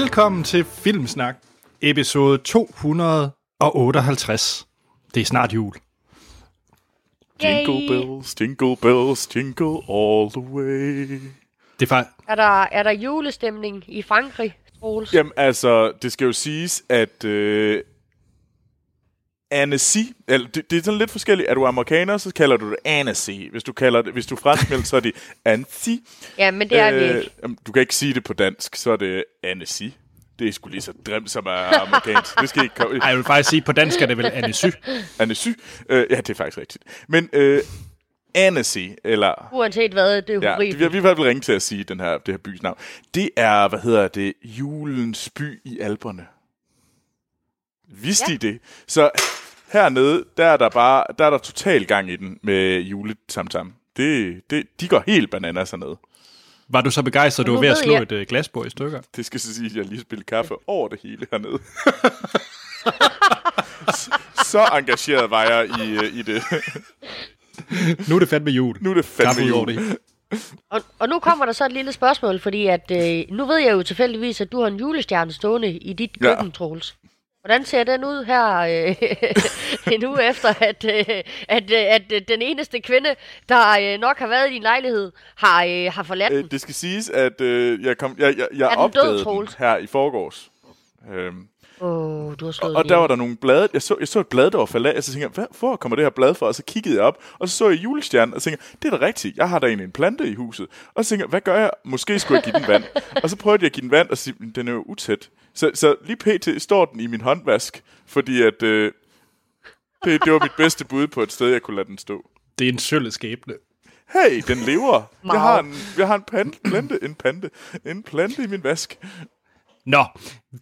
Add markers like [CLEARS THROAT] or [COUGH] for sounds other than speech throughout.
Velkommen til Filmsnak, episode 258. Det er snart jul. Jingle bells, jingle bells, jingle all the way. Det er faktisk... Er der, er der julestemning i Frankrig, Troels? Jamen altså, det skal jo siges, at øh, Annecy, eller det, det er sådan lidt forskelligt. Er du amerikaner, så kalder du det Annecy. Hvis du kalder det, hvis du franskmæld, så er det Annecy. Ja, men det er vi ikke. Du kan ikke sige det på dansk, så er det Annecy. Det er sgu lige så dremt som er amerikansk. Det skal ikke komme. Ej, jeg vil faktisk sige, på dansk er det vel Annesy. Annecy. Øh, ja, det er faktisk rigtigt. Men øh, Annecy, eller Uanset hvad, det er Ja, horribelt. det, vi har vi vil ringe til at sige den her, det her bys navn. Det er, hvad hedder det, julens by i Alperne. Vidste Ja. I det? Så hernede, der er der bare, der er der total gang i den med julesamtam. Det, det, de går helt bananas hernede. Var du så begejstret, du var ved at slå jeg- et uh, glasbord i stykker? Det skal så sige, at jeg lige spillet kaffe over det hele hernede. [LAUGHS] så, engageret var jeg i, øh, i det. Nu er det fandme jul. Nu er det Kaffe fandme over jul. det. Og, og nu kommer der så et lille spørgsmål, fordi at, øh, nu ved jeg jo tilfældigvis, at du har en julestjerne stående i dit Ja. køkken, Troels. Hvordan ser den ud her øh, [LAUGHS] en uge efter, at, øh, at, øh, at øh, den eneste kvinde, der øh, nok har været i din lejlighed, har, øh, har forladt den? Øh, det skal siges, at øh, jeg, kom, jeg, jeg, jeg Er den død, opdagede den Troels? her i forgårs. Øhm, oh, du har slået Og den der var der nogle blade. Jeg så, jeg så et blad, der var faldet af, og så tænkte jeg, hvad, hvor kommer det her blad fra? Og så kiggede jeg op, og så så jeg julestjernen, og tænkte det er da rigtigt, jeg har da egentlig en plante i huset. Og så tænkte jeg, hvad gør jeg? Måske skulle jeg give den vand. [LAUGHS] og så prøvede jeg at give den vand, og sige, "Men den er jo utæt. Så, så lige pt. står den i min håndvask, fordi at, øh, det, det var mit bedste bud på et sted, jeg kunne lade den stå. Det er en sølv skæbne. Hey, den lever. Jeg har en, jeg har en plante, plante, en plante, en plante i min vask. Nå,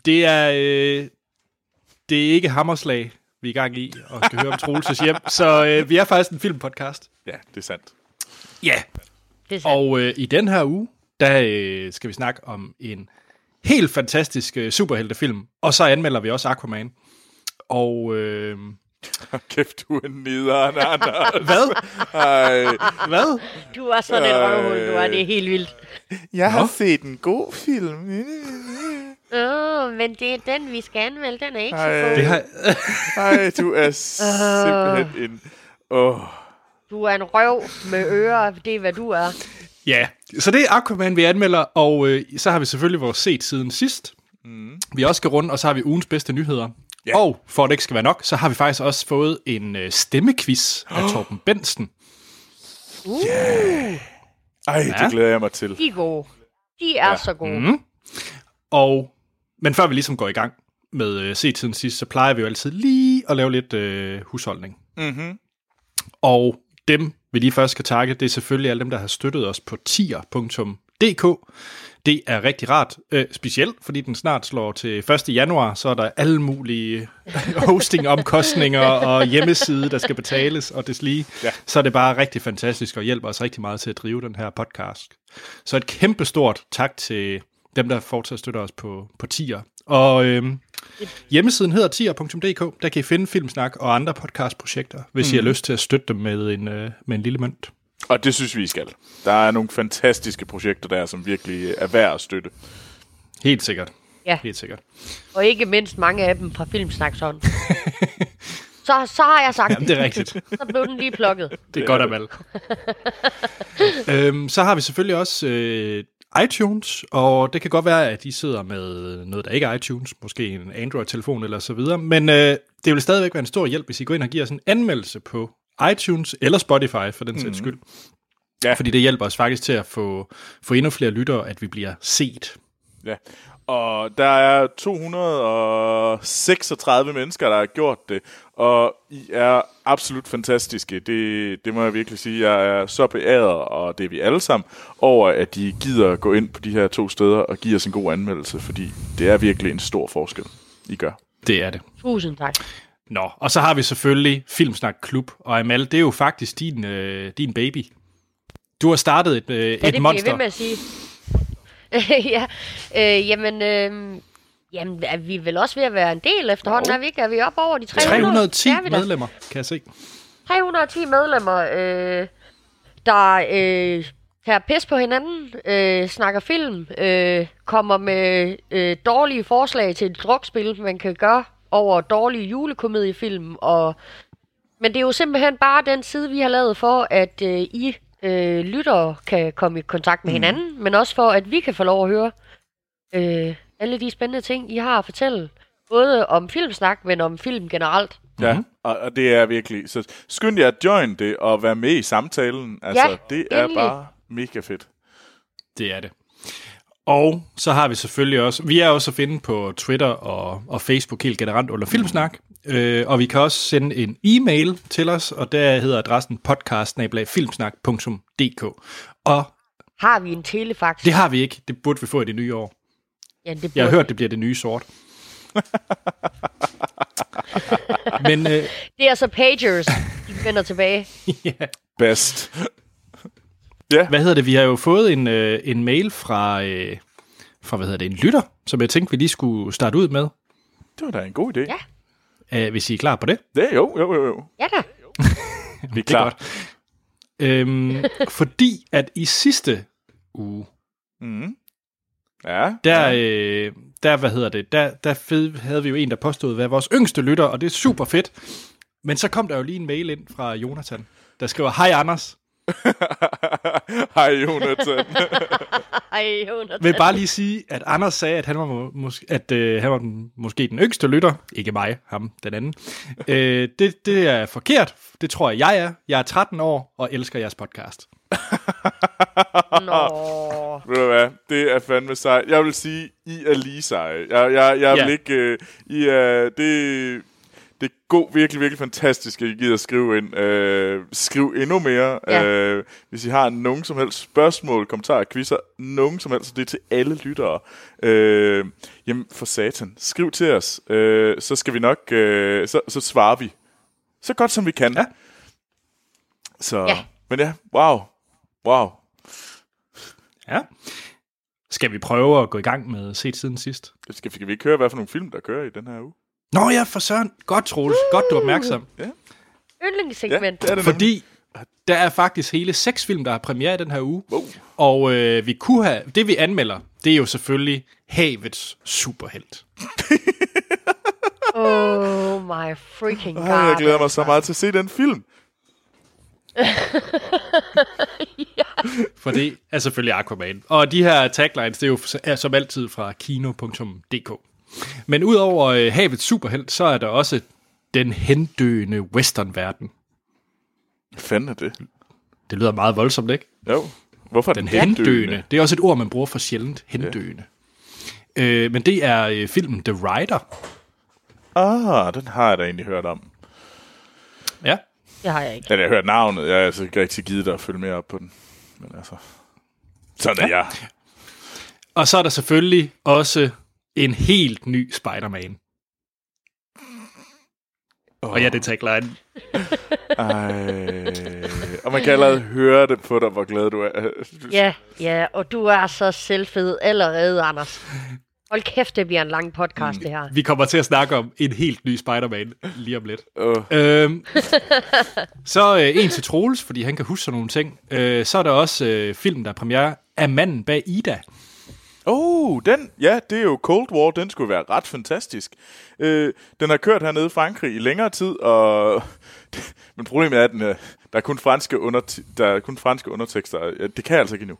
det er, øh, det er ikke hammerslag, vi er i gang i, og skal høre om Troelses hjem. Så øh, vi er faktisk en filmpodcast. Ja, det er sandt. Ja, Det er sandt. og øh, i den her uge, der øh, skal vi snakke om en helt fantastisk øh, superheltefilm. Og så anmelder vi også Aquaman. Og øh, Kæft, du er nederen, Anders. [LAUGHS] hvad? Ej. Hvad? Du er sådan en røvhul, du er. Det er helt vildt. Jeg har set en god film. Åh, oh, men det er den, vi skal anmelde. Den er ikke Ej. så god. Det har, Ej, du er simpelthen en... Åh, Du er en røv med ører. Det er, hvad du er. Ja, så det er Aquaman, vi anmelder, og øh, så har vi selvfølgelig vores set siden sidst. Mm. Vi også skal runde, og så har vi ugens bedste nyheder. Ja. Og for at det ikke skal være nok, så har vi faktisk også fået en øh, stemmequiz af [GASPS] Torben Bensen. ej, Ja. det glæder jeg mig til. De er gode. De er ja. så gode. Mm. Og, men før vi ligesom går i gang med øh, set siden sidst, så plejer vi jo altid lige at lave lidt øh, husholdning. Mm-hmm. Og dem, vi lige først skal takke, det er selvfølgelig alle dem, der har støttet os på tier.dk. Det er rigtig rart, øh, specielt fordi den snart slår til 1. januar, så er der alle mulige [LAUGHS] hostingomkostninger og hjemmeside, der skal betales og deslige. Ja. Så er det bare rigtig fantastisk og hjælper os rigtig meget til at drive den her podcast. Så et kæmpe stort tak til dem, der fortsat støtter os på, på tier. Og øhm, hjemmesiden hedder tier.dk. Der kan I finde Filmsnak og andre podcastprojekter, hvis mm. I har lyst til at støtte dem med en, øh, med en lille mønt. Og det synes vi, I skal. Der er nogle fantastiske projekter der, som virkelig er værd at støtte. Helt sikkert. Ja. Helt sikkert. Og ikke mindst mange af dem fra Filmsnaksånd. [LAUGHS] så, så har jeg sagt Jamen, det er rigtigt. [LAUGHS] Så blev den lige plukket. Det er godt at valg. [LAUGHS] øhm, så har vi selvfølgelig også øh, iTunes, og det kan godt være, at de sidder med noget, der ikke er iTunes, måske en Android-telefon eller så videre, men øh, det vil stadigvæk være en stor hjælp, hvis I går ind og giver os en anmeldelse på iTunes eller Spotify for den sags skyld. Ja. Fordi det hjælper os faktisk til at få, få endnu flere lyttere, at vi bliver set. Ja. Og der er 236 mennesker, der har gjort det, og I er absolut fantastiske. Det, det må jeg virkelig sige. Jeg er så beæret, og det er vi alle sammen, over at de gider at gå ind på de her to steder og give os en god anmeldelse, fordi det er virkelig en stor forskel, I gør. Det er det. Tusind tak. Nå, og så har vi selvfølgelig Filmsnak Klub, og Amal, det er jo faktisk din, øh, din baby. Du har startet et, øh, Ja, et det bliver jeg monster. ved med at sige. [LAUGHS] ja, øh, jamen, øh, jamen, er vi vel også ved at være en del efterhånden, er vi ikke? Er vi oppe over de 300? 310 Det er vi medlemmer, kan jeg se. 310 medlemmer, øh, der øh, tager pis på hinanden, øh, snakker film, øh, kommer med øh, dårlige forslag til et drukspil, man kan gøre over dårlige julekomediefilm. Og... Men det er jo simpelthen bare den side, vi har lavet for, at øh, I øh, lyttere kan komme i kontakt med mm. hinanden, men også for, at vi kan få lov at høre øh, alle de spændende ting, I har at fortælle. Både om filmsnak, men om film generelt. Ja, Mhm. og, og det er virkelig... Så skynd jer at join det og være med i samtalen. Altså, Ja, det er endelig. bare mega fedt. Det er det. Og så har vi selvfølgelig også, vi er også at finde på Twitter og, og Facebook helt generelt under Filmsnak, øh, og vi kan også sende en e-mail til os, og der hedder adressen podcast-filmsnak.dk. Og Har vi en telefax? det har vi ikke, det burde vi få i det nye år. ja, det Jeg har burde- hørt, det bliver det nye sort. [LAUGHS] Men øh, Det er så pagers, de vender tilbage. [LAUGHS] Best. Ja, hvad hedder det, vi har jo fået en, øh, en mail fra, øh, fra, hvad hedder det, en lytter, som jeg tænkte, vi lige skulle starte ud med, det var da en god idé. Ja. øh, hvis I er klar på det. Det er jo, jo, jo, jo. Ja da. [LAUGHS] Vi er klar. Øhm, [LAUGHS] fordi at i sidste uge, Mm. Ja, der, ja. øh, der hvad hedder det, der, der fed, havde vi jo en, der påstod, hvad vores yngste lytter, og det er super fedt. Men så kom der jo lige en mail ind fra Jonathan, der skriver, hej Anders, [LAUGHS] [LAUGHS] Hej, Jonathan. [LAUGHS] Ej, Jonas. vil bare lige sige, at Anders sagde, at han var, må, mås- at, øh, han var den, måske den yngste lytter. Ikke mig, ham, den anden. øh, det, det er forkert. Det tror jeg, jeg er. Jeg er 13 år og elsker jeres podcast. Nå. [LAUGHS] Ved du hvad? Det er fandme sejt. Jeg vil sige, I er lige seje. Jeg, jeg, jeg Ja. vil ikke... Øh, I er... Det, det er god, virkelig, virkelig fantastisk, at I gider skrive ind. Øh, skriv endnu mere. Ja. Øh, hvis I har nogen som helst spørgsmål, kommentarer, quizzer, nogen som helst, det er til alle lyttere. Øh, jamen, for satan. Skriv til os. Øh, så skal vi nok... Øh, så, så svarer vi. Så godt som vi kan. Ja. Så, Ja. Men ja, wow. Wow. Ja. Skal vi prøve at gå i gang med set siden sidst? Skal, skal vi ikke høre, hvad for nogle film, der kører i den her uge? Nå ja, for søren. Godt, Troels. Godt, du er opmærksom. Yndlingssegment. det er det nemlig. Fordi der er faktisk hele seks film, der har premiere i den her uge. Wow. Og øh, vi kunne have... Det, vi anmelder, det er jo selvfølgelig Havets superhelt. [LAUGHS] Oh my freaking god. Ej, jeg glæder mig så meget til at se den film. For det er selvfølgelig Aquaman. Og de her taglines, det er jo er som altid fra kino.dk. Men udover øh, Havets superhelt, så er der også den hendøende westernverden. Hvad fanden er det? Det lyder meget voldsomt, ikke? Jo. Hvorfor er Den den hendøende. Det er også et ord, man bruger for sjældent. Hendøende. Øh, men det er øh, filmen The Rider. Ah, den har jeg da egentlig hørt om. Ja. Det har jeg ikke. Jeg har hørt navnet. Jeg har altså ikke rigtig givet dig at følge mere op på den. Men altså... Sådan er jeg. Og så er der selvfølgelig også en helt ny Spider-Man. Oh. Og ja, det er tagline. Ej. Og man kan allerede høre det på dig, hvor glad du er. Ja, ja, og du er så selvfed allerede, Anders. Hold kæft, det bliver en lang podcast, det her. Vi kommer til at snakke om en helt ny Spider-Man lige om lidt. Uh, Øhm, så øh, en til Troels, fordi han kan huske sådan nogle ting. Øh, så er der også øh, film, der er premiere af Manden bag Ida. Oh, den, ja, det er jo Cold War. Den skulle være ret fantastisk. Øh, den har kørt hernede i Frankrig i længere tid, og... [LAUGHS] Men problemet er, at den, øh, der, er kun franske under, der er kun franske undertekster. Ja, Det kan jeg altså ikke endnu.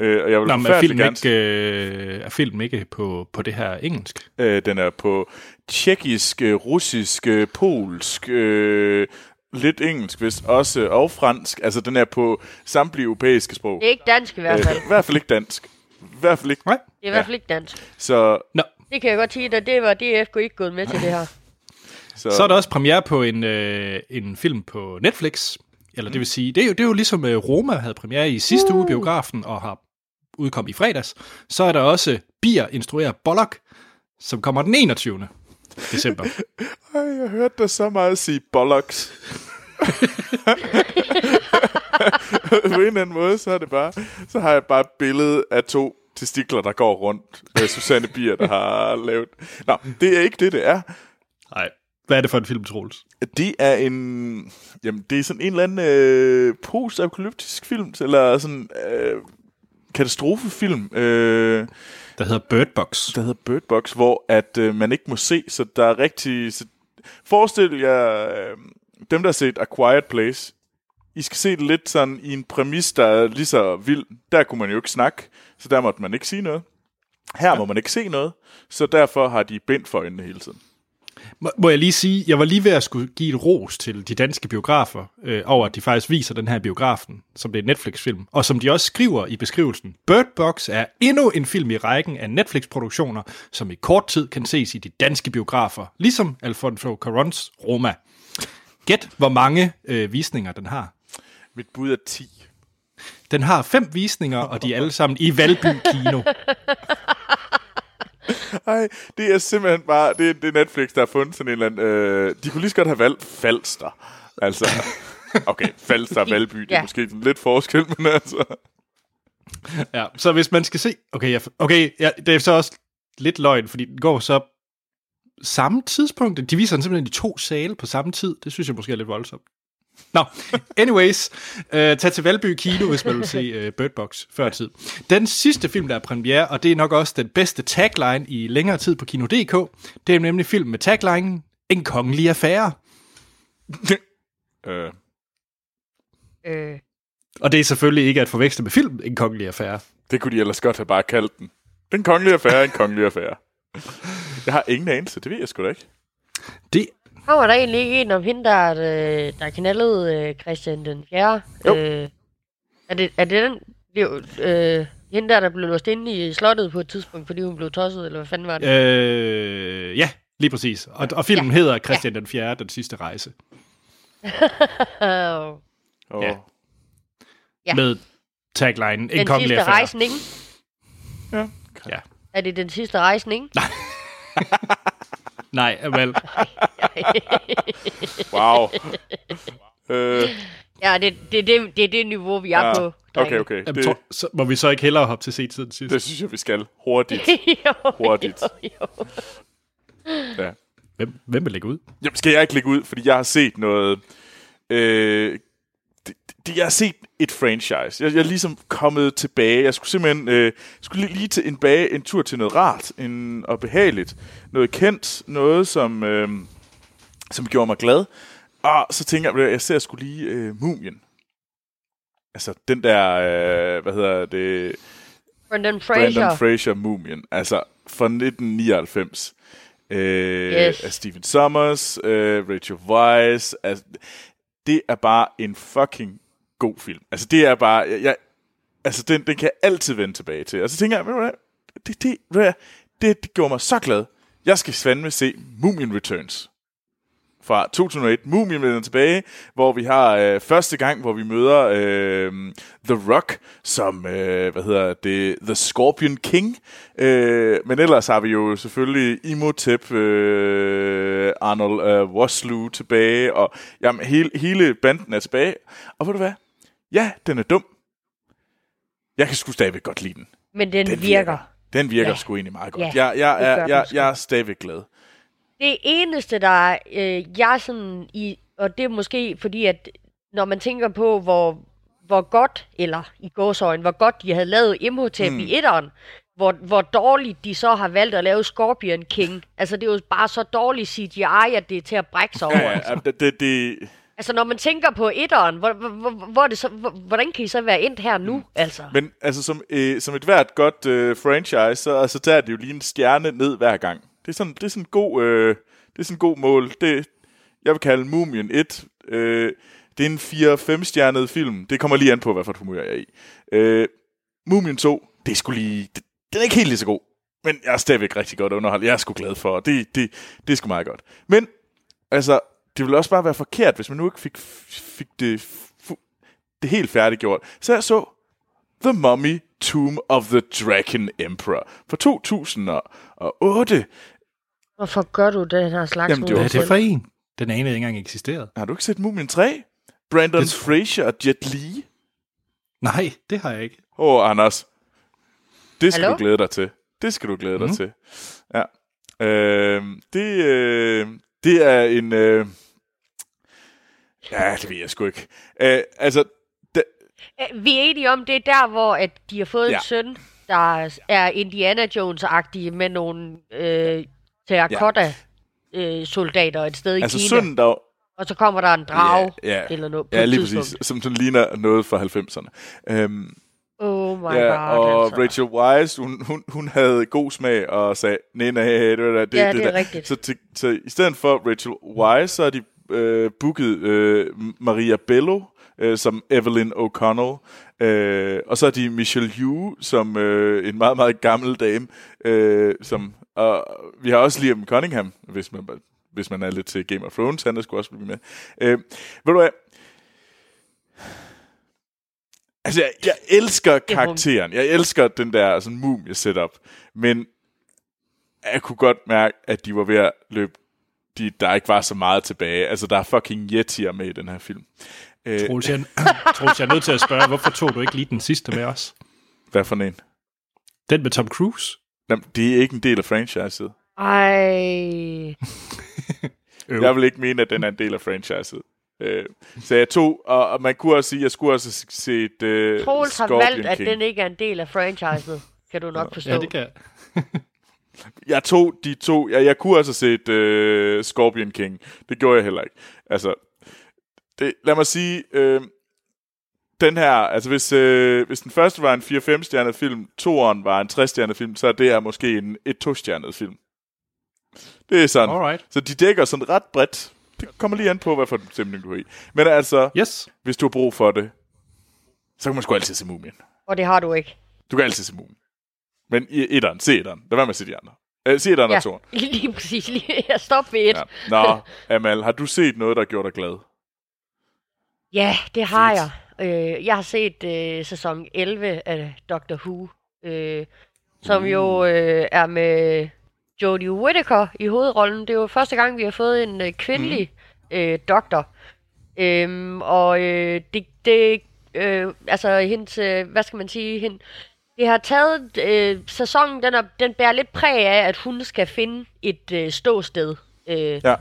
Øh, og jeg vil Nå, men er filmen gerne ikke, øh, er filmen ikke på, på det her engelsk? Øh, den er på tjekkisk, øh, russisk, polsk, øh, lidt engelsk vist også, og fransk. Altså, den er på samtlige europæiske sprog. Ikke dansk i hvert fald. Øh, I hvert fald ikke dansk. I hvert fald ikke. Nej. Det er i hvert fald ikke dansk. Så, Nå, Det kan jeg godt sige, at det var DF ikke gået med til det her. [LAUGHS] så, så er der også premiere på en, øh, en film på Netflix. Eller det vil sige, det er jo, det er jo ligesom øh, Roma havde premiere i sidste uge i biografen og har udkom i fredags. Så er der også Bier instruerer Bollock, som kommer den 21. december. [LAUGHS] Ej, jeg hørte dig så meget sige bollocks. [LAUGHS] på en eller anden måde, så er det bare, så har jeg bare et billede af to testikler, der går rundt. Med Susanne Bier, der har lavet... Nå, det er ikke det, det er. Nej. Hvad er det for en film, Troels? Det er en... Jamen, det er sådan en eller anden øh, post-apokalyptisk film, eller sådan øh, katastrofefilm, øh, Der hedder Bird Box. der hedder Bird Box, hvor at øh, man ikke må se, så der er rigtig... Så, forestil jer øh, dem, der har set A Quiet Place. I skal se det lidt sådan i en præmis, der er lige så vild. Der kunne man jo ikke snakke, så der måtte man ikke sige noget. Her må man ikke se noget, så derfor har de bindt for øjnene hele tiden. Må, må jeg lige sige, jeg var lige ved at skulle give et ros til de danske biografer, øh, over at de faktisk viser den her biografen, som det er en Netflix-film, og som de også skriver i beskrivelsen. Bird Box er endnu en film i rækken af Netflix-produktioner, som i kort tid kan ses i de danske biografer, ligesom Alfonso Carons Roma. Gæt, hvor mange øh, visninger den har. Mit bud er 10. Den har fem visninger, og de er alle sammen i Valby Kino. Ej, det er simpelthen bare, det er, det er Netflix, der har fundet sådan en eller anden, øh, de kunne lige så godt have valgt Falster. Altså, okay, Falster og Valby, det er Ja. måske lidt forskel, men altså, Ja, så hvis man skal se... Okay, jeg, okay ja, det er så også lidt løgn, fordi den går så samme tidspunkt. De viser den simpelthen i to sale på samme tid. Det synes jeg måske er lidt voldsomt. Nå, anyways, øh, tag til Valby Kino, hvis man vil se øh, Bird Box før tid. Den sidste film, der er premiere, og det er nok også den bedste tagline i længere tid på Kino.dk, det er nemlig film med taglinen En kongelig affære. øh, Øh, Og det er selvfølgelig ikke at forveksle med film En kongelig affære. det kunne de ellers godt have bare kaldt den. Den kongelige affære en kongelig affære. [LAUGHS] Jeg har ingen anelse, det ved jeg sgu da ikke. Det, kommer der egentlig ikke en om hende, der, øh, der knaldede øh, Christian den 4. Jo. Øh, er, det, er det den... Det er øh, hende der, der blev låst inde i slottet på et tidspunkt, fordi hun blev tosset, eller hvad fanden var det? Øh, ja, lige præcis. Og, og filmen ja. hedder Christian den 4. Den sidste rejse. Og, Ja. Ja. Med tagline En den kongelig sidste rejsning. ja. Ja. Er det den sidste rejsning? Nej, [LAUGHS] vel. [LAUGHS] Wow. øh, ja, det, det, det, det er det niveau, vi er ja. på. Okay, okay. Jamen, Det, tror, så må vi så ikke hellere hoppe til set siden sidst? det synes jeg, vi skal hurtigt. [LAUGHS] jo, Hurtigt. Jo, jo. Ja. Hvem, hvem vil lægge ud? Jamen, skal jeg ikke lægge ud, fordi jeg har set noget... Øh, det, jeg har set et franchise. Jeg, jeg er ligesom kommet tilbage. Jeg skulle simpelthen øh, skulle lige, lige til en, bage, en tur til noget rart en, og behageligt. Noget kendt. Noget, som, øh, som gjorde mig glad. Og så tænker jeg, jeg ser sgu lige øh, Mumien. Altså, den der, øh, hvad hedder det... Brendan Fraser. Brandon Fraser Mumien, altså fra 1999. Øh, Yes. Af Stephen Sommers, øh, Rachel Weisz. Altså, det er bare en fucking god film. Altså, det er bare... Jeg, jeg, altså, den, den kan jeg altid vende tilbage til. Og så tænker jeg, ved du hvad, det, det, ved du hvad, det, det gjorde mig så glad. Jeg skal fandme se Mumien Returns fra 2001. Mumien vender tilbage, hvor vi har øh, første gang, hvor vi møder øh, The Rock som, øh, hvad hedder det, The Scorpion King. Øh, men ellers har vi jo selvfølgelig Imhotep, øh, Arnold øh, Vosloo tilbage, og jamen, hele, hele banden er tilbage. Og ved du hvad? Ja, den er dum. Jeg kan sgu stadigvæk godt lide den. Men den, Den den virker. Den virker Ja. sgu egentlig meget godt. Ja, jeg, jeg, er, jeg, sgu. jeg er stadigvæk glad. Det eneste, der øh, jeg sådan i, og det er måske fordi, at når man tænker på, hvor, hvor godt, eller i gåsøjne, hvor godt de havde lavet Imhotep mm. i etteren, hvor, hvor dårligt de så har valgt at lave Scorpion King. Altså, det er jo bare så dårligt CGI, at det er til at brække sig over. Ja, det, det, det, Altså, når man tænker på etteren, hvor, hvor, hvor, det så, hvor, hvordan kan I så være endt her nu, mm. altså? Men altså, som, øh, som et hvert godt øh, franchise, så altså, tager det jo lige en stjerne ned hver gang. Det er sådan, det er sådan en god, øh, det er sådan en god mål. Det, jeg vil kalde Mumien 1. Øh, det er en 4-5 stjernet film. Det kommer lige an på, hvad for et humør jeg er i. Øh, Mumien 2, det er sgu lige... Det, den er ikke helt lige så god. Men jeg er stadigvæk rigtig godt underholdt. Jeg er sgu glad for, det, det, det er sgu meget godt. Men, altså, det ville også bare være forkert, hvis man nu ikke fik, fik det, det helt færdiggjort. Så jeg så The Mummy Tomb of the Dragon Emperor fra 2008. Hvorfor gør du den her slags Jamen, det var er det for en? Den anede ikke engang eksisterede. Har du ikke set Mumien 3? Brandon Det Fraser og Jet Li? Nej, det har jeg ikke. Åh, oh, Anders. Det skal Hallo? du glæde dig til. Det skal du glæde dig Mhm. til. Ja. Øh, det, øh, det er en... Øh, ja, det ved jeg sgu ikke. Øh, altså, det, Øh, Vi er enige om, det er der, hvor at de har fået ja. Ja. en søn, der er Indiana Jones-agtig med nogle øh, terracotta-soldater et sted i altså Kina. sønnen, der... Og så kommer der en drage Ja, ja. eller noget på Ja, lige tidspunkt. præcis. Som sådan ligner noget fra 90'erne. Øhm, My ja, god, og altså. Rachel Weisz, hun, hun, hun havde god smag og sagde, nej, nej, det, det, det, Ja, det, det er rigtigt. Så, til, så i stedet for Rachel Weisz, så har de øh, booket øh, Maria Bello øh, som Evelyn O'Connell, øh, og så har de Michelle Yeoh som øh, en meget, meget gammel dame, øh, som, og vi har også Liam Cunningham, hvis man, hvis man er lidt til Game of Thrones, han der skulle også blive med. Øh, ved du hvad? Altså, jeg, jeg elsker karakteren. Jeg elsker den der sådan mumie setup. Men jeg kunne godt mærke, at de var ved at løbe de, der ikke var så meget tilbage. Altså, der er fucking yetier med i den her film. Øh, Troels, jeg, [LAUGHS] Troels, jeg er nødt til at spørge, hvorfor tog du ikke lige den sidste med os? hvad for en? Den med Tom Cruise? Jamen, det er ikke en del af franchiset. Ej. [LAUGHS] Jeg vil ikke mene, at den er en del af franchiset. Øh, så jeg tog, og, og man kunne også sige, at jeg skulle også have set uh, Troels har Scorpion valgt, at King. den ikke er en del af franchiset. Kan du nok forstå. Ja, det kan jeg. [LAUGHS] Jeg tog de to, jeg, jeg kunne også have set uh, Scorpion King. Det gjorde jeg heller ikke. Altså, det, lad mig sige, øh, den her, altså hvis, øh, hvis den første var en 4-5 stjernet film, toeren var en 3 stjernet film, så er det her måske en et 2 stjernet film. Det er sådan. Alright. Så de dækker sådan ret bredt. Det kommer lige an på, hvad for en stemning du er i. Men altså, Yes. hvis du har brug for det, så kan man sgu altid se Mumien. Og det har du ikke. Du kan altid se Mumien. Men i etteren, se etteren. Lad være med at se de andre. Øh, se etteren Ja, og toeren. [LAUGHS] lige præcis. Lige, jeg [LAUGHS] stop ved et. Ja. Nå, Amal, har du set noget, der gjorde dig glad? ja, det har Fedt. jeg. Øh, jeg har set øh, sæson 11 af Doctor Who, øh, som jo øh, er med Jodie Whittaker i hovedrollen. Det er jo første gang, vi har fået en øh, kvindelig mm. øh, doktor. Øhm, og øh, det, det øh, altså hendes, øh, hvad skal man sige, hende, det har taget, øh, sæsonen, den, er, den bærer lidt præg af, at hun skal finde et øh, ståsted. Øh, Ja.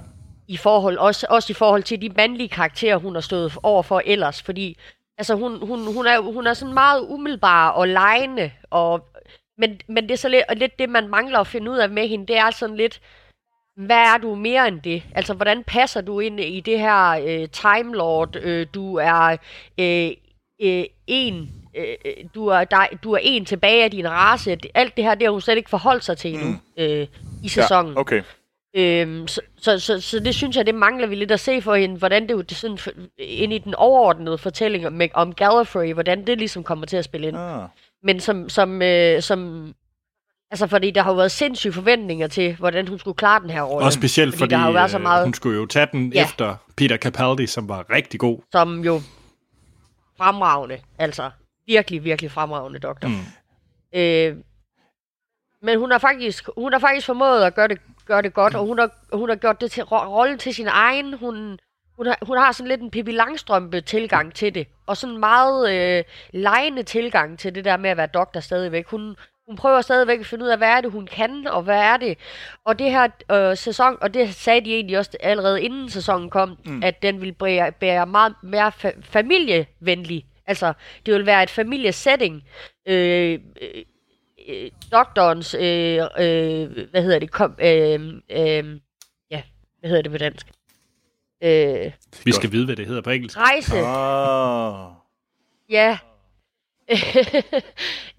i forhold, også, også i forhold til de mandlige karakterer, hun har stået over for ellers, fordi altså, hun, hun, hun, er, hun er sådan meget umiddelbar og lejende, og, men, men det er så lidt, og lidt det, man mangler at finde ud af med hende, det er sådan lidt, hvad er du mere end det? Altså, hvordan passer du ind i det her øh, Time Lord? Øh, du er øh, øh, en, øh, øh, du, er, der, du er en tilbage af din race. Alt det her, det har hun slet ikke forholdt sig til endnu mm. øh, i sæsonen. Ja, okay. Øhm, så, så, så, så det synes jeg, det mangler vi lidt at se for hende, hvordan det, det sådan, ind i den overordnede fortælling om, om Gallifrey, hvordan det ligesom kommer til at spille ind. Ah. Men som, som, øh, som, altså fordi der har jo været sindssyge forventninger til, hvordan hun skulle klare den her rolle. Og specielt Fordi fordi, der har jo været så øh, meget- hun skulle jo tage den Ja. efter Peter Capaldi, som var rigtig god. Som jo fremragende, altså virkelig, virkelig fremragende doktor. Mm. Øh, men hun har faktisk, hun har faktisk formået at gøre det, gøre det godt, og hun har, hun har gjort det til ro- rollen til sin egen. Hun, hun, har, hun har sådan lidt en Pippi Langstrømpe tilgang til det, og sådan en meget øh, lejende tilgang til det der med at være doktor stadigvæk. Hun, hun prøver stadigvæk at finde ud af, hvad er det, hun kan, og hvad er det. Og det her øh, sæson, og det sagde de egentlig også allerede inden sæsonen kom, mm. at den vil bære, bære meget mere fa- familievenlig. Altså, det vil være et familiesetting. Øh, øh, øh, doktorens, øh, øh, hvad hedder det, kom, øh, øh, ja, hvad hedder det på dansk? Øh, Vi skal vide, hvad det hedder på engelsk. rejse, Ah. ja. [LAUGHS]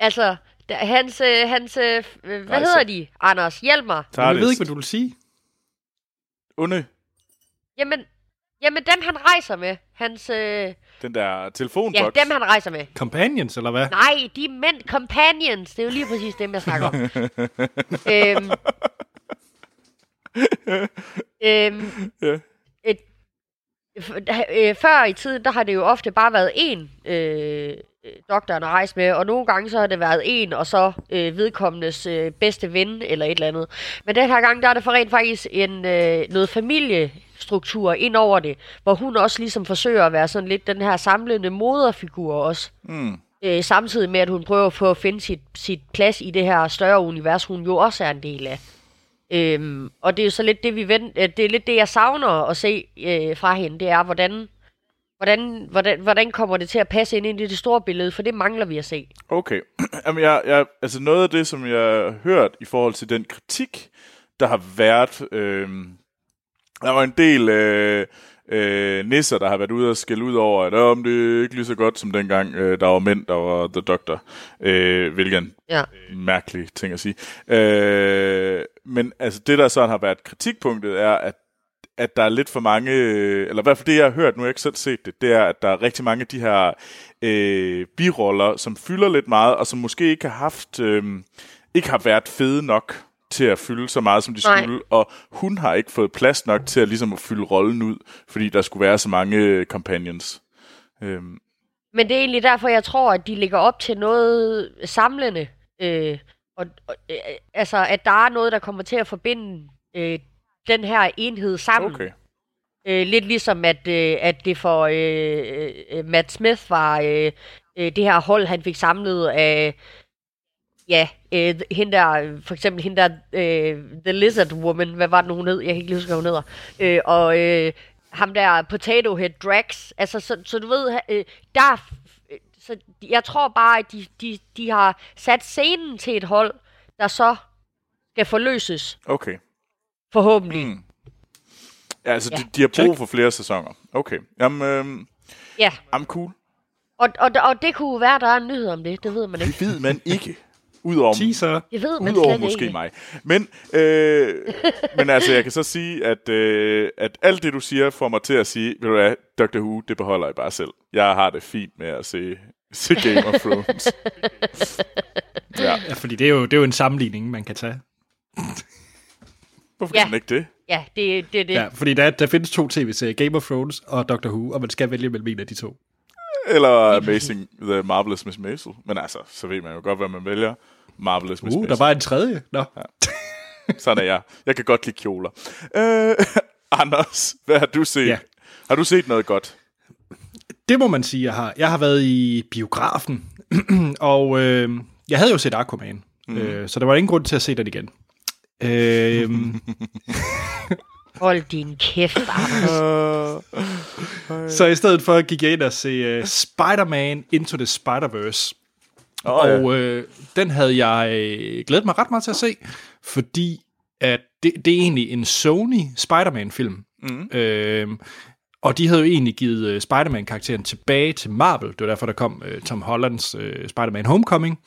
altså, der, hans, øh, hans øh, hvad Rejse. hedder de? Anders, hjælp mig. Jeg ved ikke, hvad du vil sige. Unde, Jamen, jamen dem han rejser med, hans, øh, den der telefonboks. ja, dem han rejser med. Companions, eller hvad? Nej, de mænd, companions, det er jo lige præcis dem, jeg snakker om. [LAUGHS] øhm, øhm, et, da- øh, før i tiden, der har det jo ofte bare været en øh, doktoren at rejse med, og nogle gange så har det været en, og så øh, vedkommendes øh, bedste ven, eller et eller andet. Men den her gang, der er det for rent faktisk en, øh, noget familiestruktur ind over det, hvor hun også ligesom forsøger at være sådan lidt den her samlende moderfigur også. Mm. Øh, samtidig med, at hun prøver på at finde sit, sit plads i det her større univers, hun jo også er en del af. Øhm, og det er jo så lidt det, vi vent, øh, det er lidt det, jeg savner at se øh, fra hende, det er, hvordan, hvordan, hvordan, hvordan kommer det til at passe ind i det store billede, for det mangler vi at se. Okay. [CLEARS THROAT] Jamen, jeg, jeg, altså noget af det, som jeg har hørt i forhold til den kritik, der har været... Øh, der var en del øh, øh, nisser, der har været ude og skælde ud over, at om det er ikke lige så godt som dengang, øh, der var mænd, der var The Doctor. Øh, hvilken Ja. mærkelig ting at sige. Øh, men altså det, der sådan har været kritikpunktet, er, at at der er lidt for mange, øh, eller i hvert fald det, jeg har hørt, nu har jeg ikke selv set det, det er, at der er rigtig mange af de her øh, biroller, som fylder lidt meget, og som måske ikke har haft, øh, ikke har været fede nok til at fylde så meget, som de Nej. skulle, og hun har ikke fået plads nok til at, ligesom at fylde rollen ud, fordi der skulle være så mange øh, companions. Øhm, Men det er egentlig derfor, jeg tror, at de ligger op til noget samlende. Øh, og, og, øh, altså, at der er noget, der kommer til at forbinde øh, den her enhed sammen. okay. Øh, lidt ligesom, at, øh, at det for øh, øh, Matt Smith var øh, øh, det her hold, han fik samlet af, ja, øh, hende der, for eksempel hende der, øh, The Lizard Woman, hvad var det nu, hun hed? Jeg kan ikke lige huske, hvad hun hedder. Øh, og øh, ham der Potato Head Drax, altså, så, så du ved, øh, der, så jeg tror bare, at de, de, de har sat scenen til et hold, der så skal forløses, Okay. forhåbentlig. Mm. Ja, altså, Ja. De, de har brug for flere sæsoner. Okay. Jamen, øhm, Ja, I'm cool. og, og, og det kunne være, der er en nyhed om det, det ved man ikke. Det ved man ikke. Udover, Teaser. Det ved man udover måske ikke. mig. Men, øh, [LAUGHS] men altså, jeg kan så sige, at, øh, at alt det, du siger, får mig til at sige, ved du hvad, Dr. Who, det beholder jeg bare selv. Jeg har det fint med at se, se Game of Thrones. [LAUGHS] ja, Ja, fordi det er, jo, det er jo en sammenligning, man kan tage. hvorfor Ja. kan man ikke det? Ja, det, det er det. Ja, fordi der, der findes to tv-serier, Game of Thrones og Doctor Who, og man skal vælge mellem en af de to. Eller Amazing The Marvelous Miss Maisel. Men altså, så ved man jo godt, hvad man vælger. Marvelous Miss Uh, der Maisel. var en tredje. Nå. [LAUGHS] Sådan er jeg. Jeg kan godt lide kjoler. Øh, [LAUGHS] Anders, hvad har du set? Ja. Har du set noget godt? Det må man sige, jeg har. Jeg har været i biografen, [CLEARS THROAT] og øh, jeg havde jo set Aquaman, mm. øh, så der var ingen grund til at se den igen. Øh, [LAUGHS] Hold din kæft, Anders. så i stedet for gik jeg ind og se uh, Spider-Man Into the Spider-Verse. Oh, Og øh, den havde jeg øh, glædet mig ret meget til at se, fordi at det, det er egentlig en Sony Spider-Man-film. Mm. Øh, og de havde jo egentlig givet øh, Spider-Man-karakteren tilbage til Marvel. Det var derfor, der kom øh, Tom Hollands øh, Spider-Man Homecoming.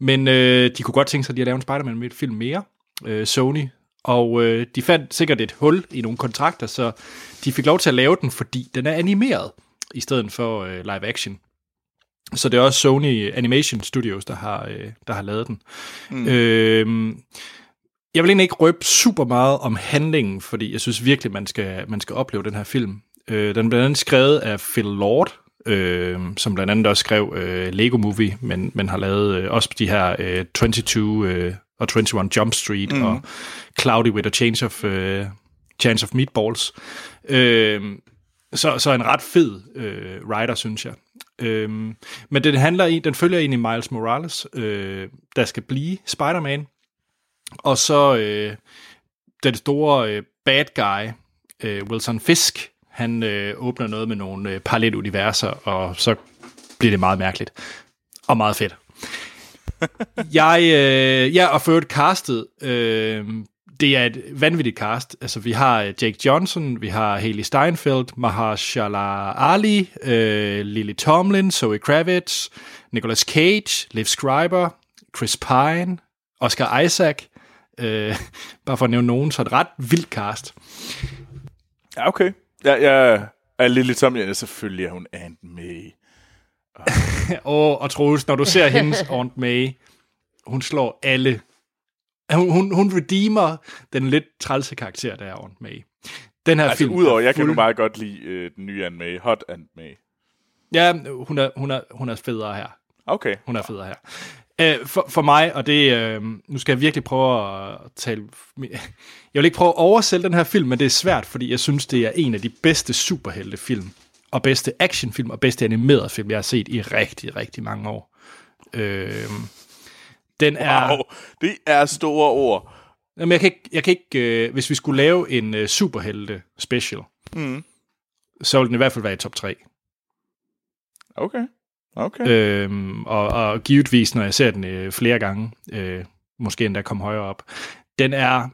Men øh, de kunne godt tænke sig lige at lave en Spider-Man med et film mere, øh, Sony. Og øh, de fandt sikkert et hul i nogle kontrakter, så de fik lov til at lave den, fordi den er animeret, i stedet for øh, live action. Så det er også Sony Animation Studios, der har, øh, der har lavet den. Mm. Øh, jeg vil egentlig ikke røbe super meget om handlingen, fordi jeg synes virkelig, man skal, man skal opleve den her film. Øh, den er blandt andet skrevet af Phil Lord, øh, som blandt andet også skrev øh, Lego Movie, men, men har lavet øh, også de her øh, 22 øh, og 21 Jump Street mm. og Cloudy with a Change of, øh, Chance of Meatballs. Øh, så, så en ret fed øh, writer, synes jeg. Øhm, men den handler i, den følger egentlig Miles Morales, øh, der skal blive Spider-Man, og så øh, den store øh, bad guy, øh, Wilson Fisk, han øh, åbner noget med nogle øh, parallelle universer, og så bliver det meget mærkeligt. Og meget fedt. [LAUGHS] jeg, øh, og for øvrigt castet, øh, det er et vanvittigt cast. Altså, vi har øh, Jake Johnson, vi har Haley Steinfeld, Mahershala Ali, øh, Lily Tomlin, Zoe Kravitz, Nicolas Cage, Liv Schreiber, Chris Pine, Oscar Isaac. Øh, [LAUGHS] bare for at nævne nogen, så er det ret vildt cast. Ja, okay. Ja, jeg er Lily Tomlin. Ja, selvfølgelig er hun Aunt May. [LAUGHS] Og, og Troels, når du ser hendes [LAUGHS] Aunt May, hun slår alle. Hun, hun, hun redeemer den lidt trælse karakter, der er Aunt May. Den her Altså, film udover, er jeg kan fuld- nu meget godt lide øh, den nye Aunt May. Hot Aunt May. Ja, hun er, hun er, hun er federe her. Okay. Hun er federe her. Øh, for, for mig, og det, øh, nu skal jeg virkelig prøve at tale... Jeg vil ikke prøve at oversælge den her film, men det er svært, fordi jeg synes, det er en af de bedste superheltefilm, og bedste actionfilm, og bedste animerede film, jeg har set i rigtig, rigtig mange år. Øh, den er... Wow, det er store ord. Jamen, jeg kan ikke, jeg kan ikke øh, hvis vi skulle lave en øh, superhelte special, Mm. så ville den i hvert fald være i top 3. Okay. Okay. Øhm, og, og givetvis, når jeg ser den øh, flere gange, øh, måske endda komme højere op. Den er...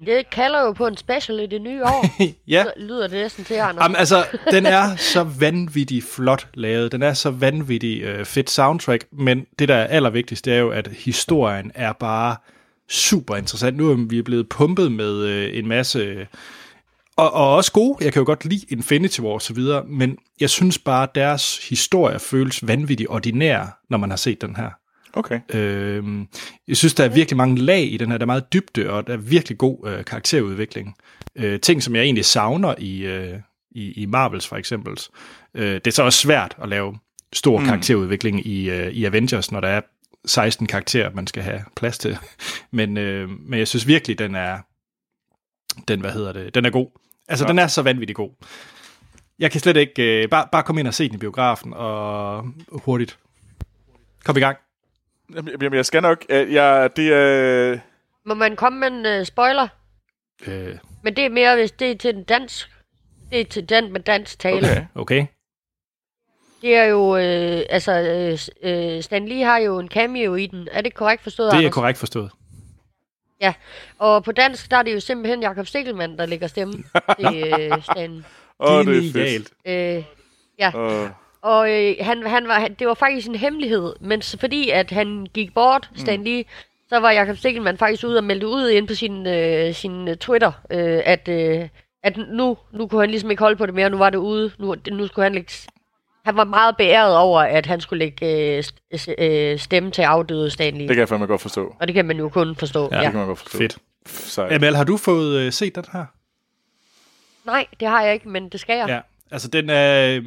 Det kalder jo på en special i det nye år. [LAUGHS] ja, Så lyder det næsten til, Anders. Jamen, altså, den er så vanvittigt flot lavet. Den er så vanvittigt øh, fedt soundtrack, men det, der er allervigtigst, det er jo, at historien er bare super interessant. Nu er vi blevet pumpet med øh, en masse... Øh, og, og også gode. Jeg kan jo godt lide Infinity War og så videre, men jeg synes bare, at deres historie føles vanvittigt ordinær, når man har set den her. Okay. Øh, jeg synes, der er virkelig mange lag i den her. Der er meget dybde, og der er virkelig god øh, karakterudvikling. Øh, ting, som jeg egentlig savner i, øh, i, i Marvels for eksempel. Øh, det er så også svært at lave stor mm. karakterudvikling i, øh, i Avengers, når der er 16 karakterer, man skal have plads til. [LAUGHS] Men, øh, men jeg synes virkelig, den er, den, hvad hedder det, den er god. Altså, ja. den er så vanvittigt god. Jeg kan slet ikke, øh, bare, bare komme ind og se den i biografen, og hurtigt. Kom i gang. Jamen, jamen, jeg skal nok... øh, Jeg, det er... Må man komme med en uh, spoiler? Øh, Men det er mere, hvis det er til den dansk. Det er til den med dansk tale. Okay. okay. Det er jo, øh, altså, øh, øh, Stan Lee har jo en cameo i den. Er det korrekt forstået, Det er Anders? korrekt forstået. Ja, og på dansk, der er det jo simpelthen Jakob Stikkelmann, der lægger stemmen [LAUGHS] til øh, Stan. Åh, oh, det er fedt. Øh, ja, Oh. Og øh, han, han var, han, det var faktisk en hemmelighed, men så fordi at han gik bort, Stan Lee, så var Jakob Stikkelmann faktisk ude og meldte ud ind på sin, øh, sin øh, Twitter, øh, at, øh, at nu, nu kunne han ligesom ikke holde på det mere, nu var det ude, nu, nu skulle han lægge... Han var meget beæret over, at han skulle lægge øh, st- øh, stemme til afdøde Stan Lee. Det kan jeg fandme godt forstå. Og det kan man jo kun forstå. Ja. Ja. Det kan man godt forstå. Fedt. Sejt. Amal, har du fået øh, set den her? Nej, det har jeg ikke, men det skal jeg. Ja. Altså, den er... Øh,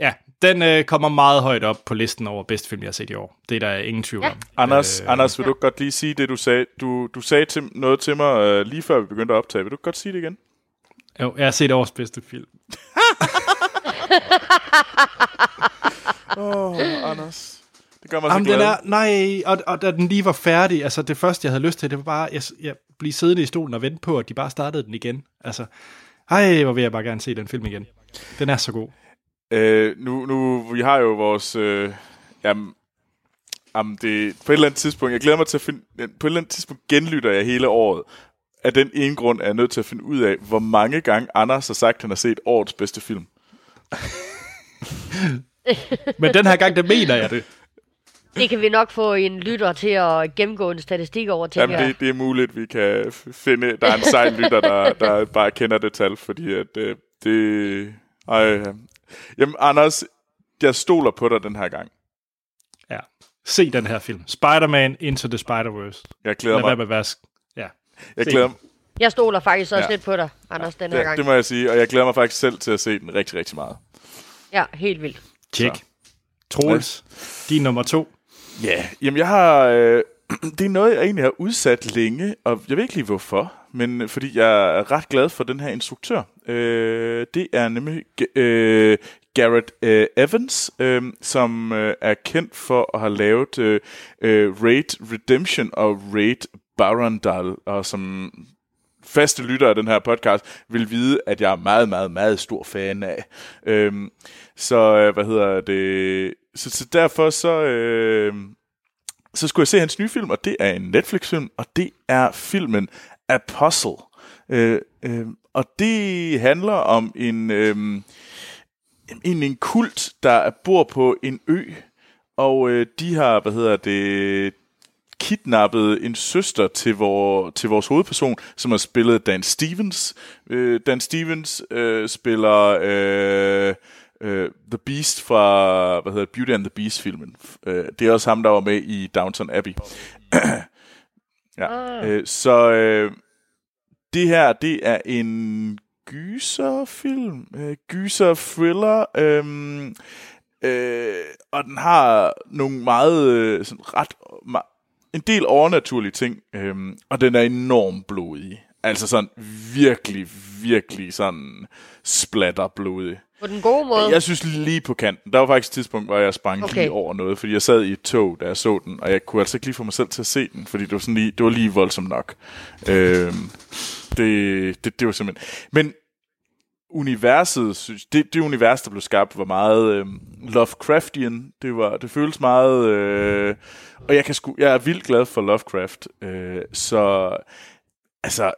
ja, den øh, kommer meget højt op på listen over bedste film, jeg har set i år. Det er der ingen tvivl Ja. om. Anders, Øh, Anders, vil du godt lige sige det, du sagde? Du, du sagde til, noget til mig øh, lige før vi begyndte at optage. Vil du godt sige det igen? Jo, jeg har set årets bedste film. [LAUGHS] Åh, oh, Anders. Det gør mig Jamen, så den glad. er, nej, og, og da den lige var færdig, altså det første, jeg havde lyst til, det var bare, jeg, jeg blive siddende i stolen og vente på, at de bare startede den igen. Altså, ej, hvor vil jeg bare gerne se den film igen. Den er så god. Øh, nu, nu, vi har jo vores... Øh, jamen, jamen det, på et eller andet tidspunkt, jeg glæder mig til at finde... På et eller andet tidspunkt genlytter jeg hele året. Af den ene grund er jeg nødt til at finde ud af, hvor mange gange Anders har sagt, at han har set årets bedste film. [LAUGHS] Men den her gang, der mener jeg det. Det kan vi nok få en lytter til at gennemgå en statistik over, tænker Jamen, det, det er muligt, vi kan finde... Der er en sej lytter, der, der bare kender det tal, fordi at øh, det... Ej. Jamen, Anders, jeg stoler på dig den her gang. Ja. Se den her film. Spider-Man Into the Spider-Verse. Jeg glæder Lad mig. med at være... sk- Ja. Jeg se glæder, den. Jeg stoler faktisk også Ja. lidt på dig, Anders, den her ja, gang. det må jeg sige, og jeg glæder mig faktisk selv til at se den rigtig, rigtig meget. Ja, helt vildt. Tjek. Troels, din nummer to. Ja, jamen jeg har... Øh, [CLEARS THROAT] det er noget, jeg egentlig har udsat længe, og jeg ved ikke lige hvorfor, men øh, fordi jeg er ret glad for den her instruktør. Øh, det er nemlig øh, Garrett øh, Evans, øh, som øh, er kendt for at have lavet øh, øh, Raid Redemption og Raid Barandal, og som faste lyttere af den her podcast vil vide, at jeg er meget, meget, meget stor fan af. Øhm, så, øh, hvad hedder det? Så, så derfor så, øh, så skulle jeg se hans nye film, og det er en Netflix-film, og det er filmen Apostle. Øh, øh, og det handler om en, øh, en, en kult, der bor på en ø, og øh, de har, hvad hedder det, kidnappet en søster til, vor, til vores hovedperson, som har spillet Dan Stevens. Øh, Dan Stevens øh, spiller øh, øh, The Beast fra hvad hedder Beauty and the Beast-filmen. Øh, det er også ham, der var med i Downton Abbey. [CLEARS THROAT] ja. øh, så øh, det her, det er en gyserfilm, øh, gyser-thriller, øh, øh, og den har nogle meget øh, sådan ret ma- en del overnaturlige ting, øhm, og den er enormt blodig. Altså sådan virkelig, virkelig sådan splatterblodig. På den gode måde. Jeg synes lige på kanten. Der var faktisk et tidspunkt, hvor jeg sprang okay. Lige over noget, fordi jeg sad i et tog, da jeg så den, og jeg kunne altså ikke lige få mig selv til at se den, fordi det var, sådan lige, det var lige voldsomt nok. Øhm, det, det, det var simpelthen... Men universet, synes, det, det univers, der blev skabt, var meget øh, Lovecraftian. Det, var, det føles meget... Øh, og jeg, kan sku, jeg er vildt glad for Lovecraft. Øh, så altså,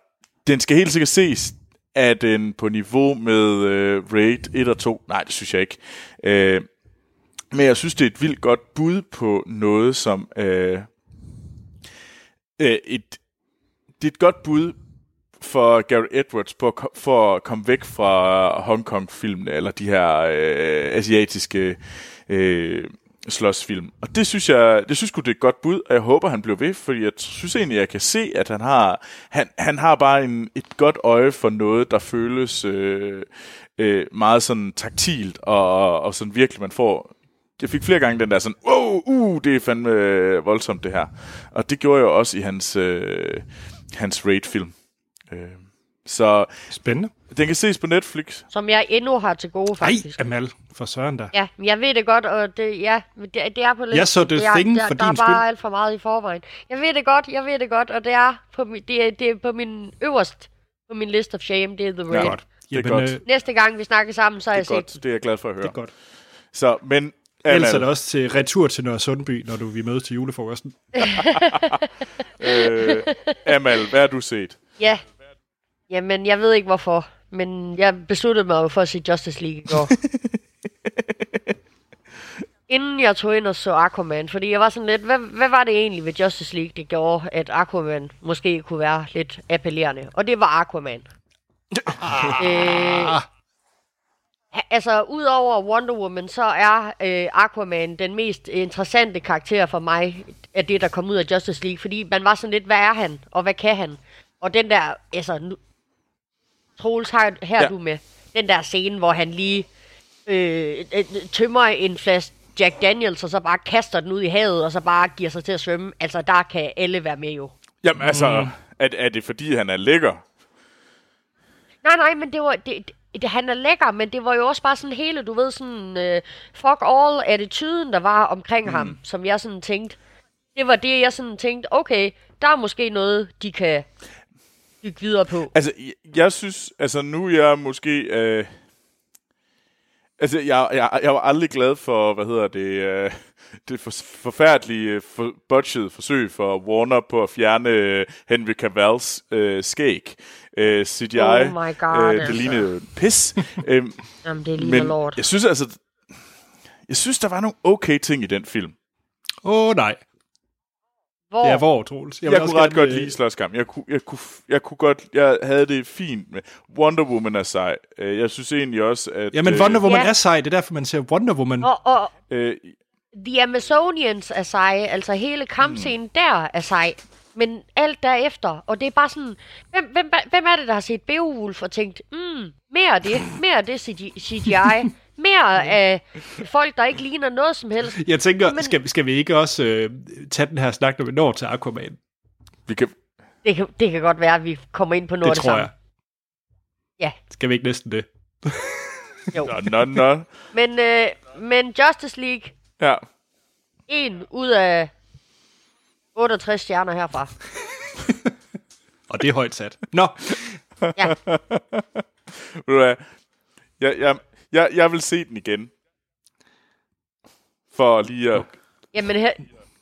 den skal helt sikkert ses. Er den øh, på niveau med øh, Raid 1 og 2? Nej, det synes jeg ikke. Øh, men jeg synes, det er et vildt godt bud på noget, som... Øh, øh, et, det er et godt bud for Gary Edwards på at, for at komme væk fra Hong Kong-filmene, eller de her øh, asiatiske øh, slåsfilm. Og det synes jeg, det synes jeg, det er et godt bud, og jeg håber, han bliver ved, fordi jeg synes egentlig, jeg kan se, at han har, han, han har bare en, et godt øje for noget, der føles øh, øh, meget sådan taktilt, og, og sådan virkelig, man får jeg fik flere gange den der sådan, wow, uh, det er fandme øh, voldsomt det her. Og det gjorde jeg jo også i hans, øh, hans Raid-film. Øh, så Spændende. den kan ses på Netflix. Som jeg endnu har til gode, Nej, faktisk. Amal, for søren der. Ja, men jeg ved det godt, og det, ja, men det, det er på lidt... Jeg så The det er, Thing der, for der din er bare skyld. alt for meget i forvejen. Jeg ved det godt, jeg ved det godt, og det er på, min, det, er, det er på min øverst på min list of shame, det er The Raid. Ja. Godt. Det er Jamen, godt. øh, Næste gang vi snakker sammen, så har Det jeg er set godt. Det er jeg glad for at høre. det er godt. Så, men Ellers er det også til retur til Nørre Sundby, når du vi mødes til julefrokosten. [LAUGHS] [LAUGHS] øh, Amal, hvad har du set? Ja. Jamen, jeg ved ikke hvorfor, men jeg besluttede mig jo for at se Justice League i går. [LAUGHS] Inden jeg tog ind og så Aquaman, fordi jeg var sådan lidt, hvad, hvad var det egentlig ved Justice League, det gjorde, at Aquaman måske kunne være lidt appellerende? Og det var Aquaman. [LAUGHS] øh, altså, udover Wonder Woman, så er øh, Aquaman den mest interessante karakter for mig, af det, der kom ud af Justice League, fordi man var sådan lidt, hvad er han, og hvad kan han? Og den der, altså, nu, Troels, her, her Ja. du med, den der scene, hvor han lige øh, øh, tømmer en flaske Jack Daniels, og så bare kaster den ud i havet, og så bare giver sig til at svømme. Altså, der kan alle være med jo. Jamen altså, er, er det fordi, han er lækker? Nej, nej, men det var... Det, det, han er lækker, men det var jo også bare sådan hele, du ved, sådan øh, fuck all attituden, der var omkring mm. ham, som jeg sådan tænkte. Det var det, jeg sådan tænkte, okay, der er måske noget, de kan bygge videre på. Altså, jeg, jeg synes, altså nu er jeg måske... Øh, altså, jeg, jeg, jeg var aldrig glad for, hvad hedder det, øh, det for, forfærdelige øh, for, budget forsøg for Warner på at fjerne øh, Henry Cavills øh, skæg. Øh, CGI. Oh my God, øh, det altså. lignede pis. [LAUGHS] øhm, Jamen, det er lige men lort. jeg synes altså... Jeg synes, der var nogle okay ting i den film. Åh oh, nej, Hvor? det er hvor, Troels. Jeg, jeg kunne ret godt øh, lide slåskamp. Jeg kunne, jeg, kunne, jeg kunne godt... Jeg havde det fint med... Wonder Woman er sej. Øh, Jeg synes egentlig også, at... Jamen, øh, Wonder Woman Ja. er sej, det er derfor, man ser Wonder Woman. Og, og Øh, The Amazonians er seje, altså hele kampscenen mm. der er sej. Men alt derefter, og det er bare sådan, hvem, hvem, hvem er det, der har set Beowulf og tænkt, mm, mere af det, mere af det CG- CGI, [LAUGHS] mere af folk, der ikke ligner noget som helst. Jeg tænker, Men- skal, skal vi ikke også øh, tage den her snak, når vi når til Aquaman? vi kan, Det kan, det kan godt være, at vi kommer ind på noget Det af det tror samme. jeg. Ja. Skal vi ikke næsten det? Jo. nå, nå, nå. Men, øh, men Justice League, Ja. en ud af 68 stjerner herfra. [LAUGHS] Og det er højt sat. Nå, Ja? Jeg, jeg, jeg, jeg vil se den igen. For lige at... jamen her,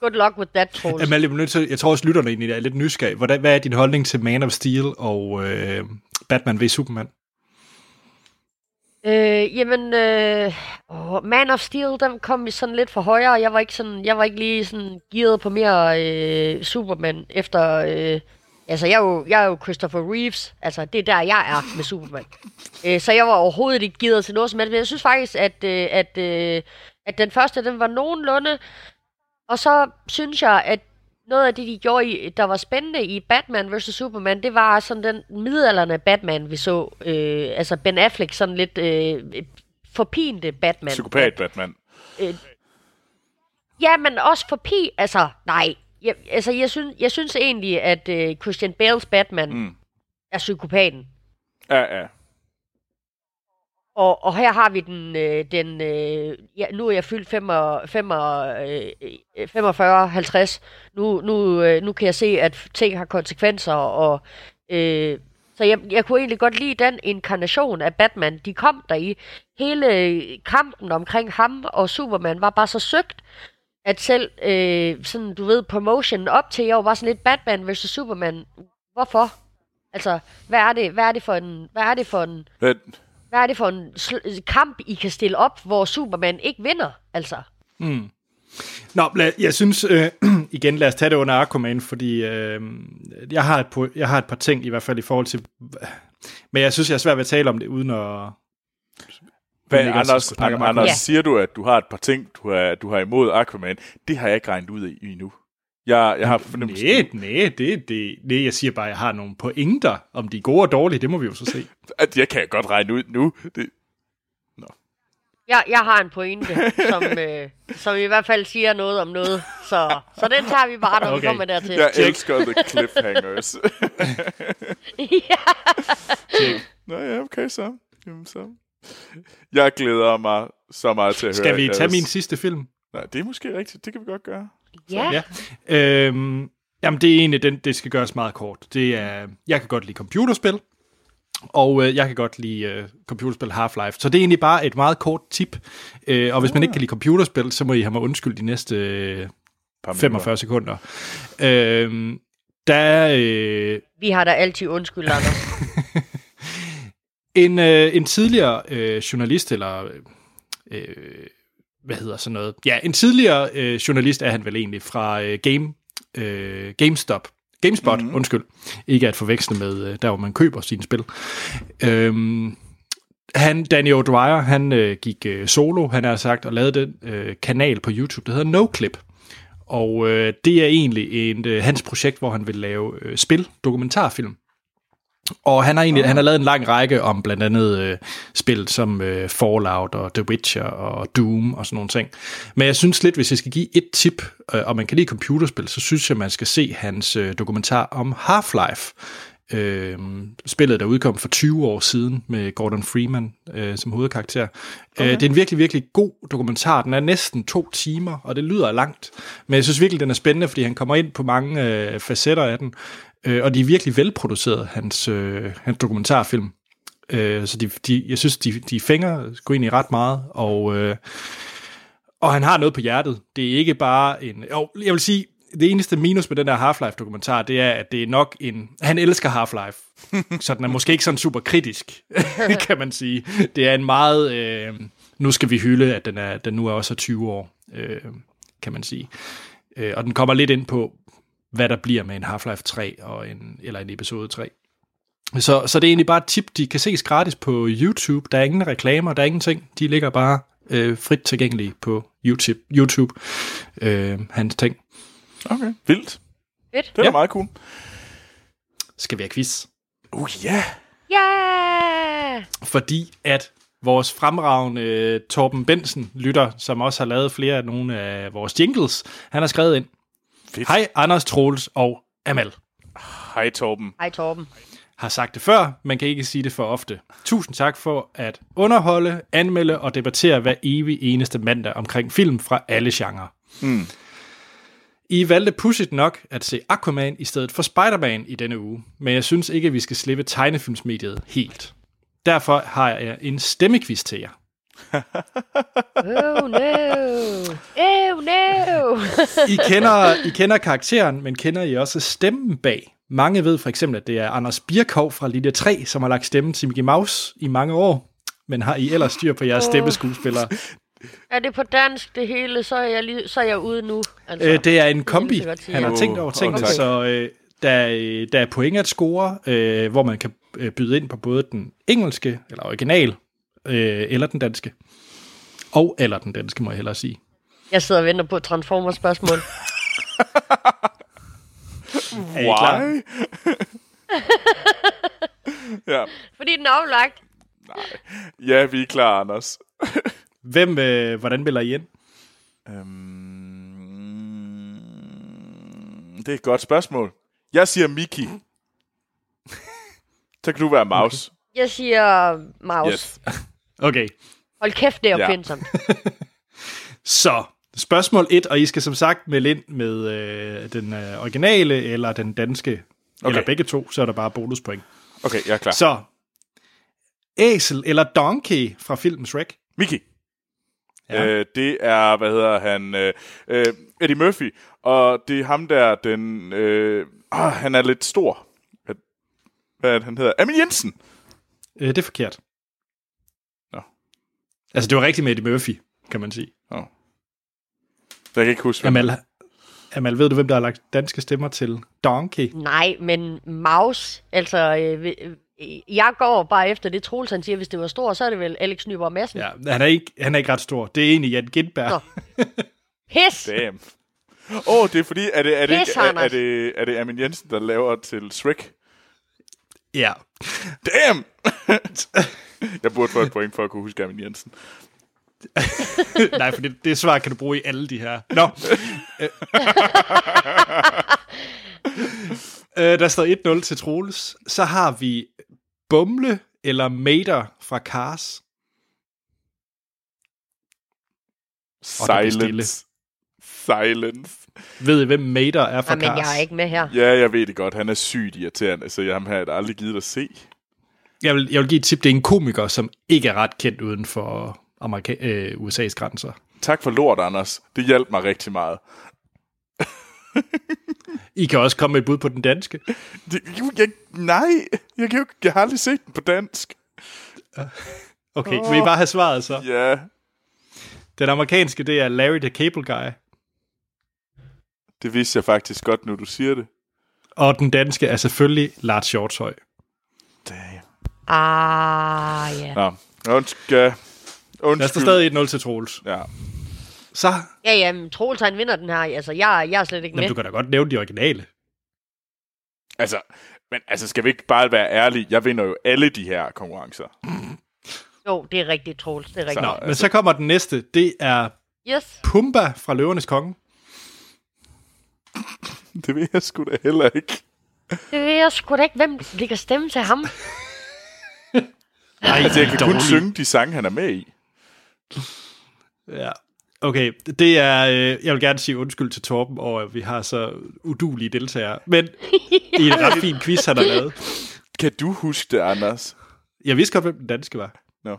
good luck with that, Troels. Amalie, jeg, nødt til- jeg tror også, lytterne egentlig er lidt nysgerrige. Hvordan, hvad er din holdning til Man of Steel og øh, Batman v Superman? Øh, jamen, øh, åh, Man of Steel, den kom sådan lidt for højere. Jeg var ikke sådan, jeg var ikke lige sådan gearet på mere øh, Superman efter. Øh, altså, jeg er, jo, jeg er jo Christopher Reeves. Altså, det er der, jeg er med Superman. [LAUGHS] øh, så jeg var overhovedet ikke gearet til noget som helst. Men jeg synes faktisk, at, øh, at, øh, at den første, den var nogenlunde. Og så synes jeg, at noget af det, de gjorde, i, der var spændende i Batman vs. Superman, det var sådan den midalderne Batman, vi så. Øh, altså Ben Affleck, sådan lidt øh, forpinte Batman. Psykopat Batman. Ja, men også forpi... Altså, nej. Jeg, altså, jeg synes, jeg synes egentlig, at øh, Christian Bales Batman Mm. er psykopaten. Ja, ja. og, og her har vi den, øh, den øh, ja, nu er jeg fyldt 45, 50. Nu, nu, øh, nu kan jeg se, at ting har konsekvenser, og øh, så jeg, jeg kunne egentlig godt lide den inkarnation af Batman, de kom der i. Hele kampen omkring ham og Superman var bare så søgt, at selv øh, sådan, du ved, promotion op til, jeg var sådan lidt Batman vs. Superman. Hvorfor? Altså, hvad er det, hvad er det for en, hvad er det for en, Hvad, hvad er det for en sl- kamp, I kan stille op, hvor Superman ikke vinder? Altså, Nå, lad, jeg synes, øh, [CLEARS THROAT] igen, lad os tage det under Aquaman, fordi øh, jeg, har et, jeg har et par ting, i hvert fald i forhold til... Men jeg synes, jeg er svært ved at tale om det, uden at... hvad Anders, Anders Aquaman. Ja. siger du, at du har et par ting, du har, du har imod Aquaman? Det har jeg ikke regnet ud af endnu. Jeg, jeg har fornemmelsen. Nej, nej, det, det, nej, jeg siger bare, at jeg har nogle pointer. Om de er gode og dårlige, det må vi jo så se. [LAUGHS] At jeg kan godt regne ud nu. Det, jeg, jeg har en pointe, som, [LAUGHS] øh, som i hvert fald siger noget om noget. Så, så den tager vi bare, når okay. vi kommer dertil. jeg elsker the cliffhangers. [LAUGHS] ja. Nå ja, okay så. Jamen, så. Jeg glæder mig så meget til at høre Skal vi tage min sidste film? Nej, det er måske rigtigt. Det kan vi godt gøre. ja. Ja. Øhm, jamen, det er egentlig, den, det skal gøres meget kort. Det er, jeg kan godt lide computerspil, og øh, jeg kan godt lide øh, computerspil Half-Life. Så det er egentlig bare et meget kort tip. Øh, og hvis man ikke kan lide computerspil, så må I have mig undskyld de næste øh, Par 45 sekunder. Øh, der er øh, Vi har da altid undskyld, Anders. [LAUGHS] en, øh, en tidligere øh, journalist, eller øh, hvad hedder sådan noget? Ja, en tidligere øh, journalist er han vel egentlig fra øh, Game, øh, GameStop. GameSpot, mm-hmm. undskyld. Ikke at forveksle med øh, der, hvor man køber sine spil. Øhm, han, Danny O'Dwyer, han øh, gik øh, solo, han har sagt, og lavede den øh, kanal på YouTube, der hedder NoClip. Og øh, det er egentlig en, øh, hans projekt, hvor han vil lave øh, spil, dokumentarfilm. Og han har egentlig han har lavet en lang række om blandt andet øh, spil som øh, Fallout og The Witcher og Doom og sådan nogle ting. Men jeg synes lidt, hvis jeg skal give et tip, øh, og man kan lide computerspil, så synes jeg, man skal se hans øh, dokumentar om Half-Life. Øh, spillet, der udkom for 20 år siden med Gordon Freeman øh, som hovedkarakter. Okay. Øh, det er en virkelig, virkelig god dokumentar. Den er næsten to timer, og det lyder langt. Men jeg synes virkelig, den er spændende, fordi han kommer ind på mange øh, facetter af den. Øh, og de er virkelig velproduceret, hans, øh, hans dokumentarfilm. Øh, så de, de, jeg synes, de, de fænger går ind i ret meget, og, øh, og han har noget på hjertet. Det er ikke bare en... Jo, jeg vil sige, det eneste minus med den der Half-Life-dokumentar, det er, at det er nok en... Han elsker Half-Life, [LAUGHS] så den er måske ikke sådan super kritisk, [LAUGHS] kan man sige. Det er en meget... Øh, nu skal vi hylde, at den, er, den nu er også er 20 år, øh, kan man sige. Øh, og den kommer lidt ind på, hvad der bliver med en Half-Life 3 og en, eller en episode 3. Så, så det er egentlig bare et tip, de kan ses gratis på YouTube. Der er ingen reklamer, der er ingenting. De ligger bare øh, frit tilgængelige på YouTube, YouTube øh, hans ting. Okay, vildt. Fedt. Det er Ja. meget cool. Skal vi have quiz? Uh, ja. Ja! Fordi at vores fremragende øh, Torben Bensen, lytter, som også har lavet flere af nogle af vores jingles, han har skrevet ind. Fedt. Hej Anders Troels og Amal. Hej Torben. Hej Torben. har sagt det før, man kan ikke sige det for ofte. Tusind tak for at underholde, anmelde og debattere hver evig eneste mandag omkring film fra alle genrer. Mm. I valgte pudsigt nok at se Aquaman i stedet for Spider-Man i denne uge, men jeg synes ikke, at vi skal slippe tegnefilmsmediet helt. Derfor har jeg en stemmequiz til jer. Oh no! Oh no! I kender, I kender karakteren, men kender I også stemmen bag? Mange ved for eksempel, at det er Anders Birkov fra Linje 3, som har lagt stemme til Mickey Mouse i mange år. Men har I ellers styr på jeres stemmeskuespillere? Er det på dansk det hele, så er jeg, lige, så er jeg ude nu. Altså. Øh, det er en kombi. Han har tænkt over tingene, Okay. så øh, der, er, der er point at score, øh, hvor man kan øh, byde ind på både den engelske, eller original, øh, eller den danske. Og eller den danske, må jeg hellere sige. Jeg sidder og venter på et Transformers-spørgsmål. [LAUGHS] Er I klar? Why? [LAUGHS] ja. Fordi den er oplagt. ja, vi er klar, Anders. [LAUGHS] Hvem, øh, hvordan melder I ind? Øhm, det er et godt spørgsmål. Jeg siger Mickey. [LAUGHS] Så kan du være Maus. Jeg siger mouse. Yes. [LAUGHS] Okay, Hold kæft, det er Ja. opfindsomt. [LAUGHS] så spørgsmål 1, og I skal som sagt melde ind med øh, den øh, originale eller den danske, okay. eller begge to, så er der bare bonuspoint. Okay, jeg er klar. Så, æsel eller donkey fra filmen Shrek? Mickey. Ja. Øh, det er, hvad hedder han, øh, øh, Eddie Murphy, og det er ham der, den, øh, ah, han er lidt stor. Hvad, er det, han hedder? Amin Jensen. Øh, det er forkert. Nå. Altså, det var rigtigt med Eddie Murphy, kan man sige. Oh. Jeg kan ikke huske, hvem- Amal, Amal, ved du, hvem der har lagt danske stemmer til Donkey? Nej, men Maus, altså, øh, øh, jeg går bare efter det, Troels han siger, hvis det var stor, så er det vel Alex Nyborg Madsen. Ja, han er ikke, han er ikke ret stor. Det er egentlig Jan Gindberg. [LAUGHS] Pis! Damn. Åh, oh, det er fordi, er det, er det, Pis, er, er, det, er det Amin Jensen, der laver til Shrek? Ja. Damn! [LAUGHS] jeg burde få et point for at kunne huske Amin Jensen. [LAUGHS] Nej, for det, det svar kan du bruge i alle de her. Nå. øh, der står 1-0 til Troels. Så har vi Bumle eller Mater fra Cars. Silence. Silence. Ved I, hvem Mater er fra Jamen, Cars? jeg er ikke med her. Ja, jeg ved det godt. Han er sygt irriterende, så jeg har aldrig givet at se. Jeg vil, jeg vil give et tip. Det er en komiker, som ikke er ret kendt uden for Amerika- øh, USA's grænser. Tak for lort, Anders. Det hjalp mig rigtig meget. [LAUGHS] I kan også komme med et bud på den danske. Det, jeg, nej, jeg, kan jo, ikke- jeg har aldrig set den på dansk. Okay, vil I bare have svaret så? Ja, Den amerikanske, det er Larry the Cable Guy. det vidste jeg faktisk godt, nu du siger det. Og den danske er selvfølgelig Lars Hjortshøj. Damn. Ah, ja. Nå, undskyld. Der Undskyld. står stadig 1-0 til Troels. Ja. Så, Ja, ja, men Troels han vinder den her. Altså, jeg, jeg er slet ikke med. jamen, du kan da godt nævne de originale. Altså, men altså, skal vi ikke bare være ærlige? Jeg vinder jo alle de her konkurrencer. Jo, det er rigtigt, Troels. Det er rigtigt. Nå, men så kommer den næste. Det er Yes. Pumba fra Løvernes Konge. [LAUGHS] Det ved jeg sgu da heller ikke. Det ved jeg sgu da ikke, hvem ligger stemme til ham. [LAUGHS] Nej, Altså, jeg kan kun synge de sange, han er med i. Ja. Okay, det er, øh, jeg vil gerne sige undskyld til Torben over, at vi har så udulige deltagere. Men i en [LAUGHS] ret fin quiz, han har lavet. Kan du huske det, Anders? Jeg vidste godt, hvem den danske var. Nå.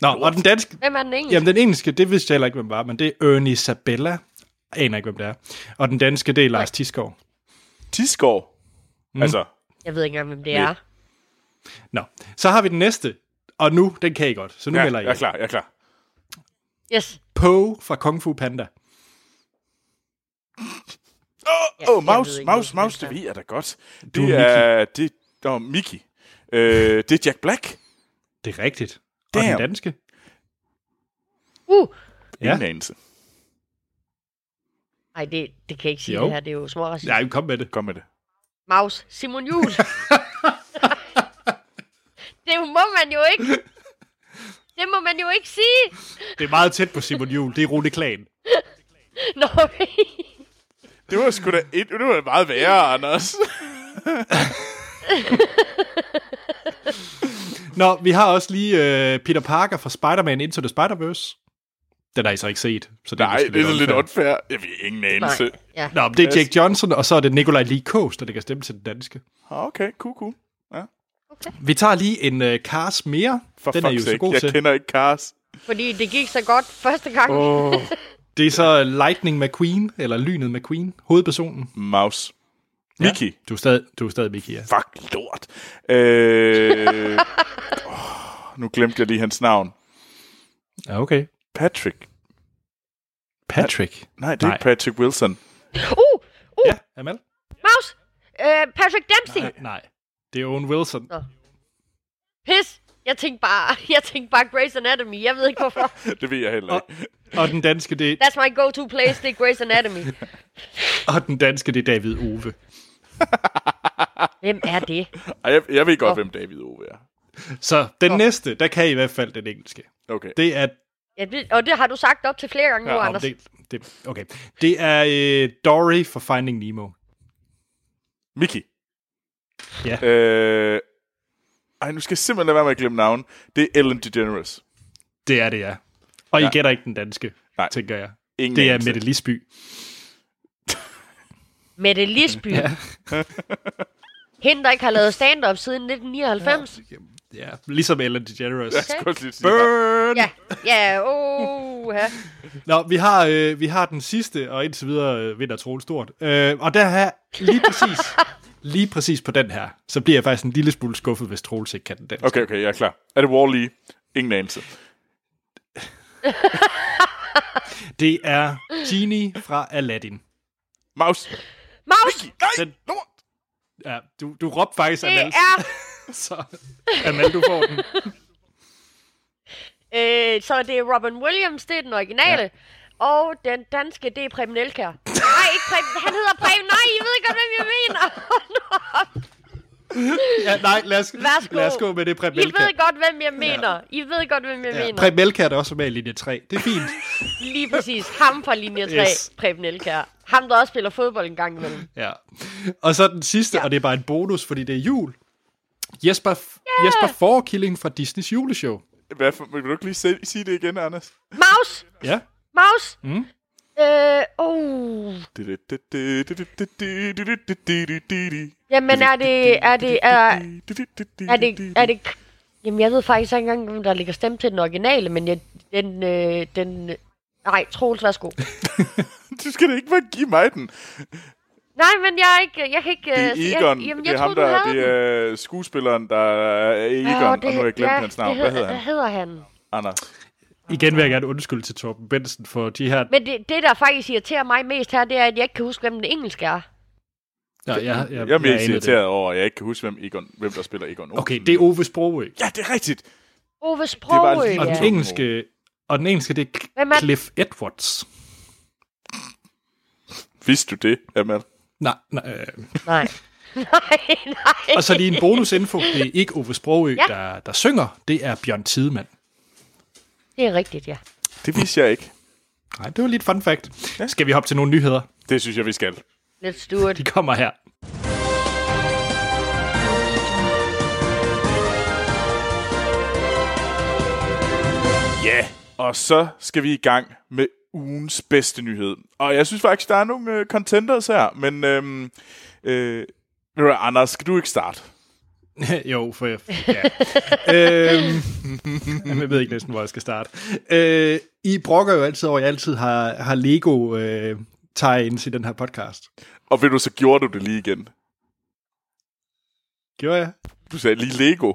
Nå, og den danske, Hvem er den engelske? jamen den engelske, det vidste jeg heller ikke, hvem var, men det er Ernie Sabella. Jeg aner ikke, hvem det er. Og den danske, det er Lars Tisgaard. Tisgaard. Mm. Altså, Jeg ved ikke engang, hvem det Nej. er. Nå, så har vi den næste, og nu, den kan I godt, så nu ja, melder jeg er klar, jeg er klar. Yes. Poe fra Kung Fu Panda. Åh, Ja, oh, oh, jeg Maus, ikke, Maus, Maus, det det er. da godt. Du Det er er, det, oh, Mickey. Øh, det er Jack Black. Det er rigtigt. Og Damn. den danske? Uh. Ja. Ingen anelse. Nej, det, det kan jeg ikke sige Jo. det her. Det er jo små racist. Nej, kom med det. Kom med det. Maus. Simon Jul. [LAUGHS] det må man jo ikke. Det må man jo ikke sige. Det er meget tæt på Simon Jul. Det er Rune Klan. [LAUGHS] Nå, okay. Det var sgu da et, det var meget værre, Anders. [LAUGHS] Nå, vi har også lige øh, Peter Parker fra Spider-Man Into the Spider-Verse. Den har I så ikke set. Så det Nej, måske det er lidt unfair. Jeg ved ingen anelse. Nej. Ja. Nå, men det er Jake Johnson, og så er det Nikolaj Lee Kås, der kan stemme til den danske. Ah, Okay, cool, cool. Ja. Vi tager lige en uh, Cars mere. For den er jo så god jeg til. kender ikke Cars. Fordi det gik så godt første gang. Oh. [LAUGHS] Det er så Lightning McQueen, eller Lynet McQueen, hovedpersonen. Mouse. Mickey. Du er stadig, du er stadig Mickey, ja. Fuck lort. Øh, [LAUGHS] oh, nu glemte jeg lige hans navn. Ja, okay. Patrick. Patrick. Nej, det er Nej. Patrick Wilson. Uh, Ja, Amal? Maus. Øh, Patrick Dempsey. Nej, nej. Det er Owen Wilson. Pis. Jeg tænkte bare, [LAUGHS] jeg tænkte bare Grey's Anatomy. Jeg ved ikke hvorfor. [LAUGHS] Det ved jeg heller Og, ikke. og den danske, det er, That's my go-to place, det er Grey's Anatomy. [LAUGHS] og den danske, det er David Ove. Hvem er det? Ej, jeg, jeg ved godt, Åh. hvem David Ove er. Så den Nå. næste, der kan I i hvert fald den engelske. Okay. Det er Ja, det, og det har du sagt op til flere gange nu, Ja, om Anders. det, det, okay. Det er øh, Dory for Finding Nemo. Mickey. Ja. Øh, ej, nu skal jeg simpelthen lade være med at glemme navn. Det er Ellen DeGeneres. Det er det, ja. Og Ja. I gætter ikke den danske, Nej. tænker jeg. Ingen Det er. Mette Lisby. [LAUGHS] Mette Lisby. Ja. [LAUGHS] Hende, der ikke har lavet stand-up siden 1999. Ja, ligesom Ellen DeGeneres. Jeg skulle også lige sige, Burn! Ja, ja, oh, ja. Nå, vi har, øh, vi har den sidste, og indtil videre øh, vinder Troel stort. Øh, og der her, lige præcis, [LAUGHS] lige præcis på den her, så bliver jeg faktisk en lille smule skuffet, hvis Troels ikke kan den danske. Okay, okay, jeg er klar. Er det Wall-E? Ingen anelse. [LAUGHS] Det er Genie fra Aladdin. Maus. Maus, Nej, Den- lort. Ja, du, du råbte faktisk det Amal, er... [LAUGHS] så Amal, du får den. Øh, så det er Robin Williams, det er den originale. Ja. Og den danske, det er Preben Elkær. Nej, ikke Preben. Han hedder Preben. Nej, I ved godt, hvem jeg mener. Ja, nej, lad os, Værsgo. lad os gå med det, Preben I ved godt, hvem jeg mener. I ved godt, hvem jeg Ja, mener. Preben Elkjær er også med i linje 3. Det er fint. [LAUGHS] Lige præcis. Ham fra linje 3, Yes. Preben Elkær. Ham, der også spiller fodbold en gang imellem. Ja. Og så den sidste, ja. Ja. og det er bare en bonus, fordi det er jul. Jesper, yeah. Jesper Forkilling fra Disneys juleshow. Hvad for, vil du ikke lige se, sige det igen, Anders? Maus! Ja. Maus! Mm. Øh, oh. Jamen, er det... Er det... Er, er det... Er det... Jamen, jeg ved faktisk ikke engang, hvem der ligger stemme til den originale, men jeg, den... Øh, den nej, Troels, værsgo. [LAUGHS] Du skal da ikke bare give mig den. Nej, men jeg er ikke... Jeg kan ikke... Det er øh, jeg, Egon. jamen, det er jeg ham, troede, der det den. er skuespilleren, der er Egon, Ja, og nu har jeg glemt ja, hans navn. det Hvad hed- hedder han? Hvad hedder han? Anders. Igen vil jeg gerne undskylde til Torben Benson for de her... Men det, det, der faktisk irriterer mig mest her, det er, at jeg ikke kan huske, hvem den engelske er. Ja, jeg, jeg, Jeg er mest irriteret over, at jeg ikke kan huske, hvem, Egon, hvem der spiller Egon Det. Olsen. Okay, det er Ove Sprogø. Ja, det er rigtigt. Ove var Sprogø, lige- Og ja. den engelske, og den engelske, det er Hvem er- Cliff Edwards. Vidste du det, Amal? Nej, nej. øh. Nej. [LAUGHS] nej, nej. Og så lige en bonusinfo. Det er ikke Ove Sprogø, Ja. der, der synger. Det er Bjørn Tidemand. Det er rigtigt, ja. Det vidste jeg ikke. Nej, det var lidt fun fact. Ja. Skal vi hoppe til nogle nyheder? Det synes jeg, vi skal. Let's do it. De kommer her. Ja, og så skal vi i gang med ugens bedste nyhed. Og jeg synes faktisk, der er nogle øh, contenders her, men øhm, øh, hvad, Anders, skal du ikke starte? [LAUGHS] jo, for jeg... Ja. øhm, [LAUGHS] jeg ved ikke næsten, hvor jeg skal starte. Øh, I brokker jo altid over, at jeg altid har, har Lego øh, tie-ins i den her podcast. Og ved du, så gjorde du det lige igen. Gjorde jeg? Du sagde lige Lego.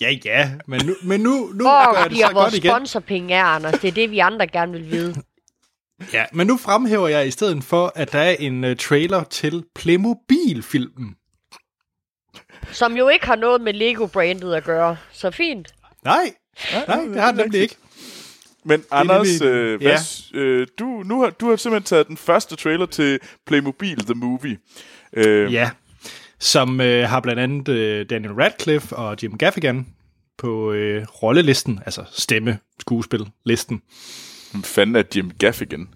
Ja, ja, men nu, men nu, nu Hvor gør jeg det så vores godt igen. sponsorpenge er, Anders? Det er det, vi andre gerne vil vide. [LAUGHS] Ja, men nu fremhæver jeg i stedet for, at der er en uh, trailer til Playmobil-filmen. Som jo ikke har noget med Lego-brandet at gøre. Så fint. Nej, nej, det har den nemlig ikke. Men Anders, nemlig- øh, ja. hvad, s- øh, du, nu har, du har simpelthen taget den første trailer til Playmobil The Movie. Øh, Ja, som øh, har blandt andet øh, Daniel Radcliffe og Jim Gaffigan på øh, rollelisten, altså stemme, skuespil, listen. Hvem fanden er Jim Gaffigan?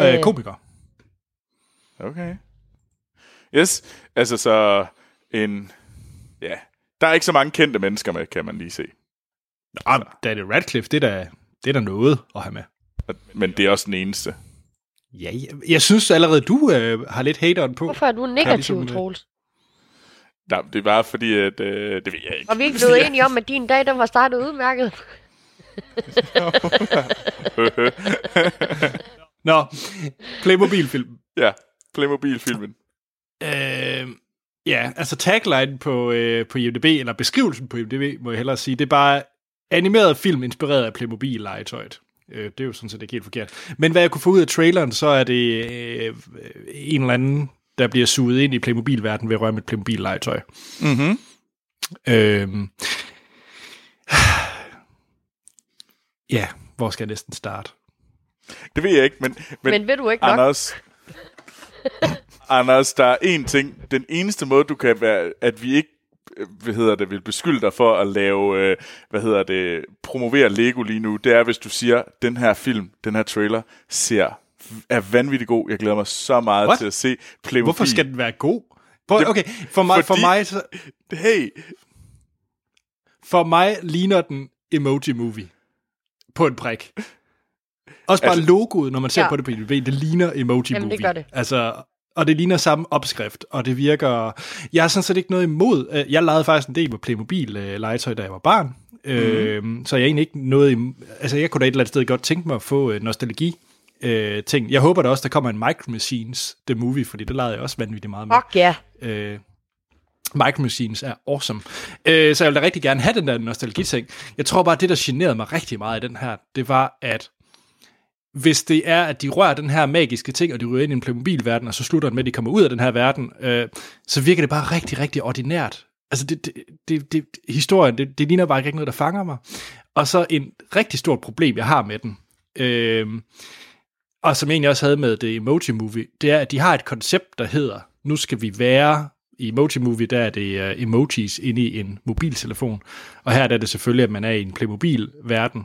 Øh, Øh. komiker. Okay. Yes, altså så en... Ja, der er ikke så mange kendte mennesker med, kan man lige se. Nå, Daniel Radcliffe, det er da, det er da noget at have med. Men det er også den eneste. Ja, jeg, jeg synes allerede, du øh, har lidt hateren på. Hvorfor er du negativ, ligesom, Troels? Nej, det er bare fordi, at... Øh, det ved jeg ikke. Og vi er ikke blevet [LAUGHS] enige om, at din dag, den var startet udmærket. [LAUGHS] Nå, Playmobil-film. ja, Playmobil-filmen. Øh, ja, altså tagline på, øh, på IMDb, eller beskrivelsen på IMDb, må jeg hellere sige, det er bare animeret film inspireret af Playmobil-legetøjet. Øh, det er jo sådan set ikke helt forkert. Men hvad jeg kunne få ud af traileren, så er det øh, en eller anden, der bliver suget ind i Playmobil-verdenen ved at røre med et Playmobil-legetøj. Mhm. Øh, [SIGHS] ja, hvor skal jeg næsten starte? Det ved jeg ikke, men... Men, men ved du ikke nok? Anders... [LAUGHS] Anders, der er én ting. Den eneste måde, du kan være... At vi ikke øh, hvad hedder det, vil beskylde dig for at lave, øh, hvad hedder det, promovere Lego lige nu, det er, hvis du siger, den her film, den her trailer, ser er vanvittigt god. Jeg glæder mig så meget What? til at se Playmobil. Hvorfor skal den være god? Prøv, Jamen, okay, for mig, for fordi- mig, så, Hey, for mig ligner den Emoji Movie. på en prik. Også bare altså, logoet, når man ser Ja. på det på IMDb, det ligner Emoji Jamen, Movie. det gør det. Altså, og det ligner samme opskrift, og det virker... Jeg har sådan set ikke noget imod... øh, Jeg legede faktisk en del med Playmobil øh, legetøj, da jeg var barn. Mm. Øh, så jeg er egentlig ikke noget... Altså, jeg kunne da et eller andet sted godt tænke mig at få øh, nostalgi øh, ting. Jeg håber da også, der kommer en Micro Machines, The Movie, fordi det legede jeg også vanvittigt meget med. Fuck ja. Øh, Micro Machines er awesome. Øh, så jeg vil da rigtig gerne have den der nostalgiting. Jeg tror bare, det der generede mig rigtig meget i den her, det var, at hvis det er, at de rører den her magiske ting, og de ryger ind i en Playmobil-verden, og så slutter den med, at de kommer ud af den her verden, øh, så virker det bare rigtig, rigtig ordinært. Altså, det, det, det, det, historien, det, det ligner bare ikke noget, der fanger mig. Og så en rigtig stort problem, jeg har med den, øh, og som jeg egentlig også havde med det Emoji Movie, det er, at de har et koncept, der hedder, nu skal vi være, i Emoji Movie, der er det uh, emojis inde i en mobiltelefon, og her der er det selvfølgelig, at man er i en Playmobil-verden.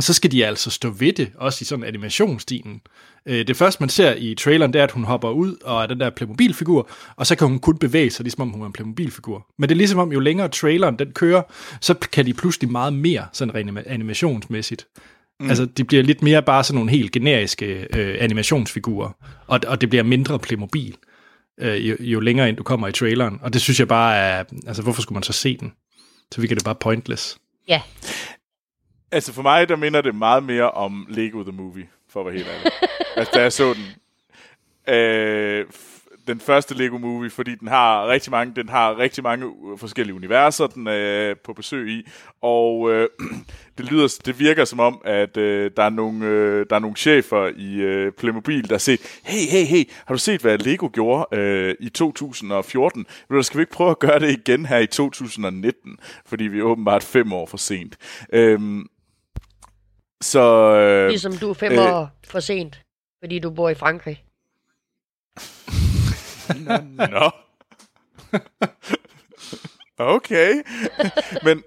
Så skal de altså stå ved det, også i sådan animationsstilen. Øh, det første, man ser i traileren, det er, at hun hopper ud og er den der Playmobil-figur, og så kan hun kun bevæge sig, ligesom om hun er en Playmobil-figur. Men det er ligesom om, jo længere traileren den kører, så kan de pludselig meget mere sådan rent animationsmæssigt. Mm. Altså, de bliver lidt mere bare sådan nogle helt generiske øh, animationsfigurer, og, og det bliver mindre Playmobil, øh, jo, jo længere ind du kommer i traileren. Og det synes jeg bare er, altså hvorfor skulle man så se den? Så virker det bare pointless. Ja. Altså for mig, der minder det meget mere om Lego The Movie, for at være helt ærlig. [LAUGHS] altså da jeg så den, øh, den første Lego Movie, fordi den har rigtig mange, den har rigtig mange øh, forskellige universer, den er på besøg i, og øh, [CLEARS THROAT] det lyder, det virker som om, at øh, der er nogle, øh, der er nogle chefer i øh, Playmobil, der har set, hey, hey, hey, har du set, hvad Lego gjorde øh, i 2014? Ved du, skal vi ikke prøve at gøre det igen her i 2019? Fordi vi er åbenbart fem år for sent. Øhm, så... Øh, Ligesom du er fem øh. år for sent, fordi du bor i Frankrig. [LAUGHS] Nå. okay. men,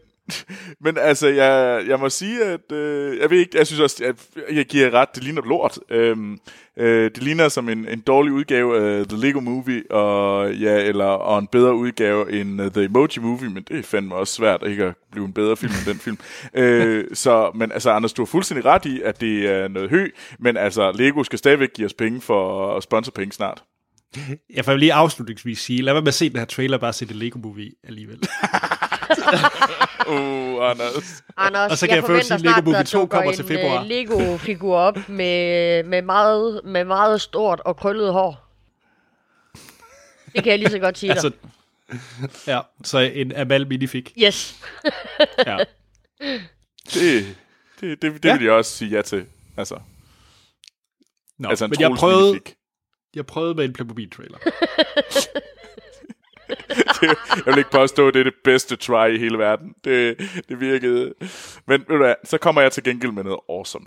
men altså, jeg, jeg må sige, at øh, jeg ved ikke, jeg synes også, at jeg giver ret, det ligner lort. Øhm, øh, det ligner som en, en dårlig udgave af The Lego Movie, og, ja, eller, og en bedre udgave end uh, The Emoji Movie, men det er fandme også svært ikke at blive en bedre film end den film. øh, så, men altså, Anders, du har fuldstændig ret i, at det er noget hø, men altså, Lego skal stadigvæk give os penge for at sponsor penge snart. [LAUGHS] Jeg får lige afslutningsvis sige, lad være med at se den her trailer, bare se det Lego Movie alligevel. [LAUGHS] Uh, Anders. Anders, Og så kan jeg jeg for øvrigt forventer sige, Lego snart, Movie der 2 dukker kommer til en, februar. øh, Lego-figur op med, med, meget, med meget stort og krøllet hår. Det kan jeg lige så godt sige dig. altså, ja, så en Amal minifig. Yes. [LAUGHS] Ja. Det, det, det, det Ja. vil jeg også sige ja til. Altså, Nå, altså en men jeg prøvede, minifig. Jeg prøvede med en Playmobil-trailer. [LAUGHS] [LAUGHS] det, jeg vil ikke påstå, at det er det bedste try i hele verden. Det, det virkede. Men ved du hvad, så kommer jeg til gengæld med noget awesome.